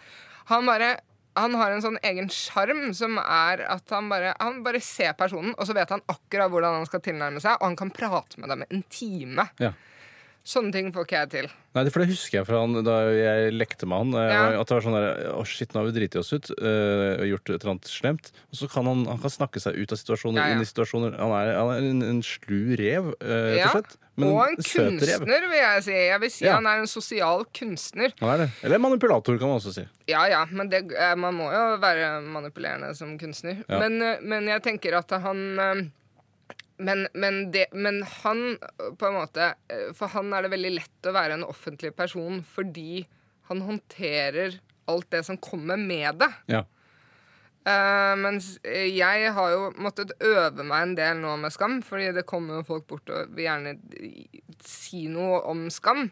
Han bare han har en sånn egen sjarm som er at han bare, han bare ser personen, og så vet han akkurat hvordan han skal tilnærme seg, og han kan prate med dem en time. Ja. Sånne ting får ikke jeg til. Nei, for det husker jeg fra han, da jeg lekte med han. eh, Ja. At det var sånn der Å, shit, nå har vi driti oss ut eh, og gjort et eller annet slemt. Og så kan han, han kan snakke seg ut av situasjoner, Ja, ja. inn i situasjoner. Han er, han er en, en slu rev, rett Ja. Men og en kunstner, vil jeg si. Jeg vil si. Han er en sosial kunstner. Er. Eller manipulator, kan man også si. Ja ja, men det, man må jo være manipulerende som kunstner. Men, men jeg tenker at han men, men, det, men han på en måte eh, For han er det veldig lett å være en offentlig person fordi han håndterer alt det som kommer med det. Ja. Eh, mens jeg har jo måttet øve meg en del nå med skam, fordi det kommer jo folk bort og vil gjerne si noe om skam.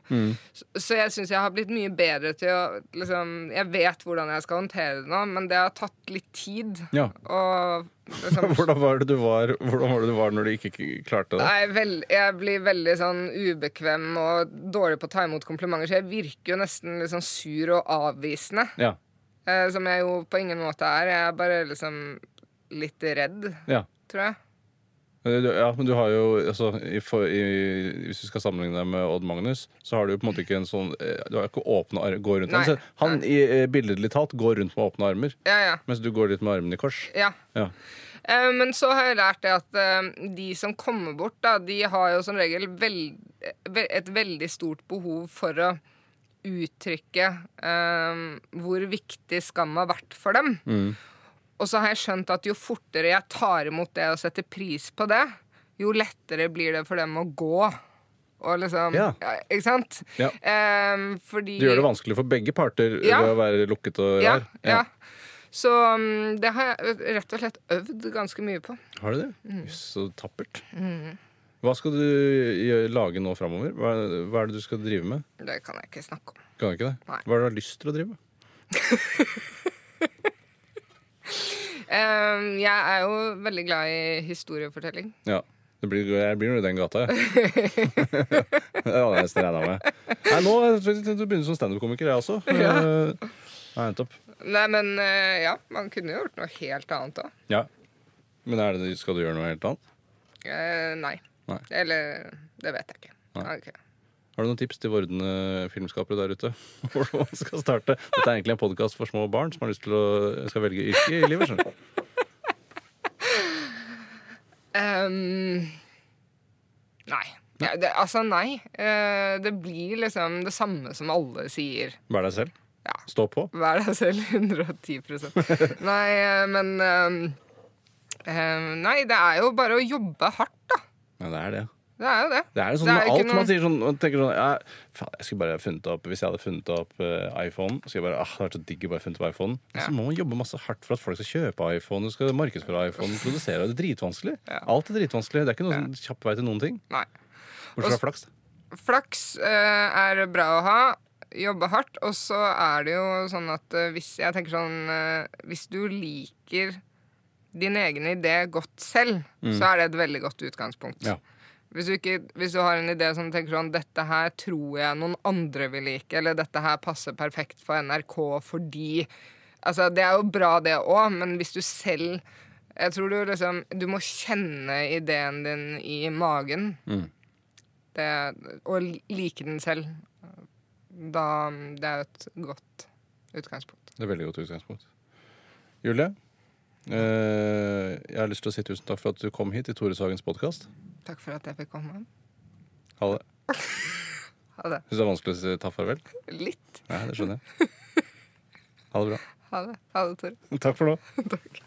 Så, så jeg syns jeg har blitt mye bedre til å liksom Jeg vet hvordan jeg skal håndtere det nå, men det har tatt litt tid. ja. Og liksom Hvordan var det du var Hvordan var det du var når du ikke klarte det? Nei, vel, jeg blir veldig sånn ubekvem og dårlig på å ta imot komplimenter, så jeg virker jo nesten litt sånn sur og avvisende. Ja. Eh, som jeg jo på ingen måte er. Jeg er bare liksom litt redd, ja. tror jeg. Ja, men du har jo altså, i, i, Hvis du skal sammenligne deg med Odd Magnus, så har du jo på en måte ikke en sånn eh, Du har ikke åpne armer går rundt Nei, Han, han i eh, billedlig talt går rundt med åpne armer, Ja, ja. mens du går litt med armene i kors. ja. Ja. Eh, Men så har jeg lært det at eh, de som kommer bort, da, de har jo som regel veld, et veldig stort behov for å uttrykke eh, hvor viktig skam har vært for dem. Mm. Og så har jeg skjønt at jo fortere jeg tar imot det og setter pris på det, jo lettere blir det for dem å gå. Og liksom Ja. Ikke sant? Ja. Eh, fordi Du gjør det vanskelig for begge parter Ja. ved å være lukket og Ja, rar. ja. Så um, det har jeg rett og slett øvd ganske mye på. Har du det? Mm. Så tappert. Hva skal du lage nå framover? Hva, hva er det du skal drive med? Det kan jeg ikke snakke om. Kan du ikke det? Nei. Hva er det du har lyst til å drive med? um, jeg er jo veldig glad i historiefortelling. Ja. Det blir, jeg blir jo i den gata, jeg. det hadde jeg nesten regna med. Nei, nå du begynner som standup-komiker, jeg også. Ja. Nei, nettopp. Nei, men eh, ja, man kunne jo gjort noe helt annet òg. Ja. Men det, skal du gjøre noe helt annet? Uh, nei. Nei. Eller det vet jeg ikke. Okay. Har du noen tips til vordende filmskapere der ute? Hvordan man skal starte? Dette er egentlig en podkast for små barn som har lyst til å skal velge yrke i livet. skjønner. Ehm, nei. Ja, det, altså, nei. Eh, det blir liksom det samme som alle sier. Vær deg selv. Ja. Stå på. Vær deg selv 110 Nei, eh, men um, Nei, det er jo bare å jobbe hardt, Ja, det er det. Det er jo det. Det er jo sånn Det er med alt noe- man sier sånn Man tenker sånn ja, faen, jeg skulle bare funnet opp Hvis jeg hadde funnet opp uh, iPhone, så skulle jeg bare ah, det hadde vært så digg å bare funnet opp iPhone. Ja. så må man jobbe masse hardt for at folk skal kjøpe iPhone, du skal markedsføre iPhone, produsere. Det er dritvanskelig. Ja. Alt er dritvanskelig. Det er ikke noen sånn kjapp vei til noen ting. Nei. Bortsett fra flaks. Flaks uh, er bra å ha. Jobbe hardt. Og så er det jo sånn at uh, hvis jeg tenker sånn Hvis du liker din egen idé godt selv, så er det et veldig godt utgangspunkt. Mm. Ja. Hvis, du ikke, hvis du har en idé som tenker sånn Dette her tror jeg noen andre vil like, eller dette her passer perfekt for NRK fordi Altså, det er jo bra, det òg, men hvis du selv Jeg tror du liksom Du må kjenne ideen din i magen. Mm. Det, og like den selv. Da Det er jo et godt utgangspunkt. Det er veldig godt utgangspunkt. Julie, jeg har lyst til å si tusen takk for at du kom hit i Tore Sagens podkast. Takk for at jeg fikk komme. Ha det. Ha det. Syns det er vanskelig å si ta farvel? Litt. Nei, det skjønner jeg. Ha det bra. Ha det, ha det Tore. Takk for nå. Takk.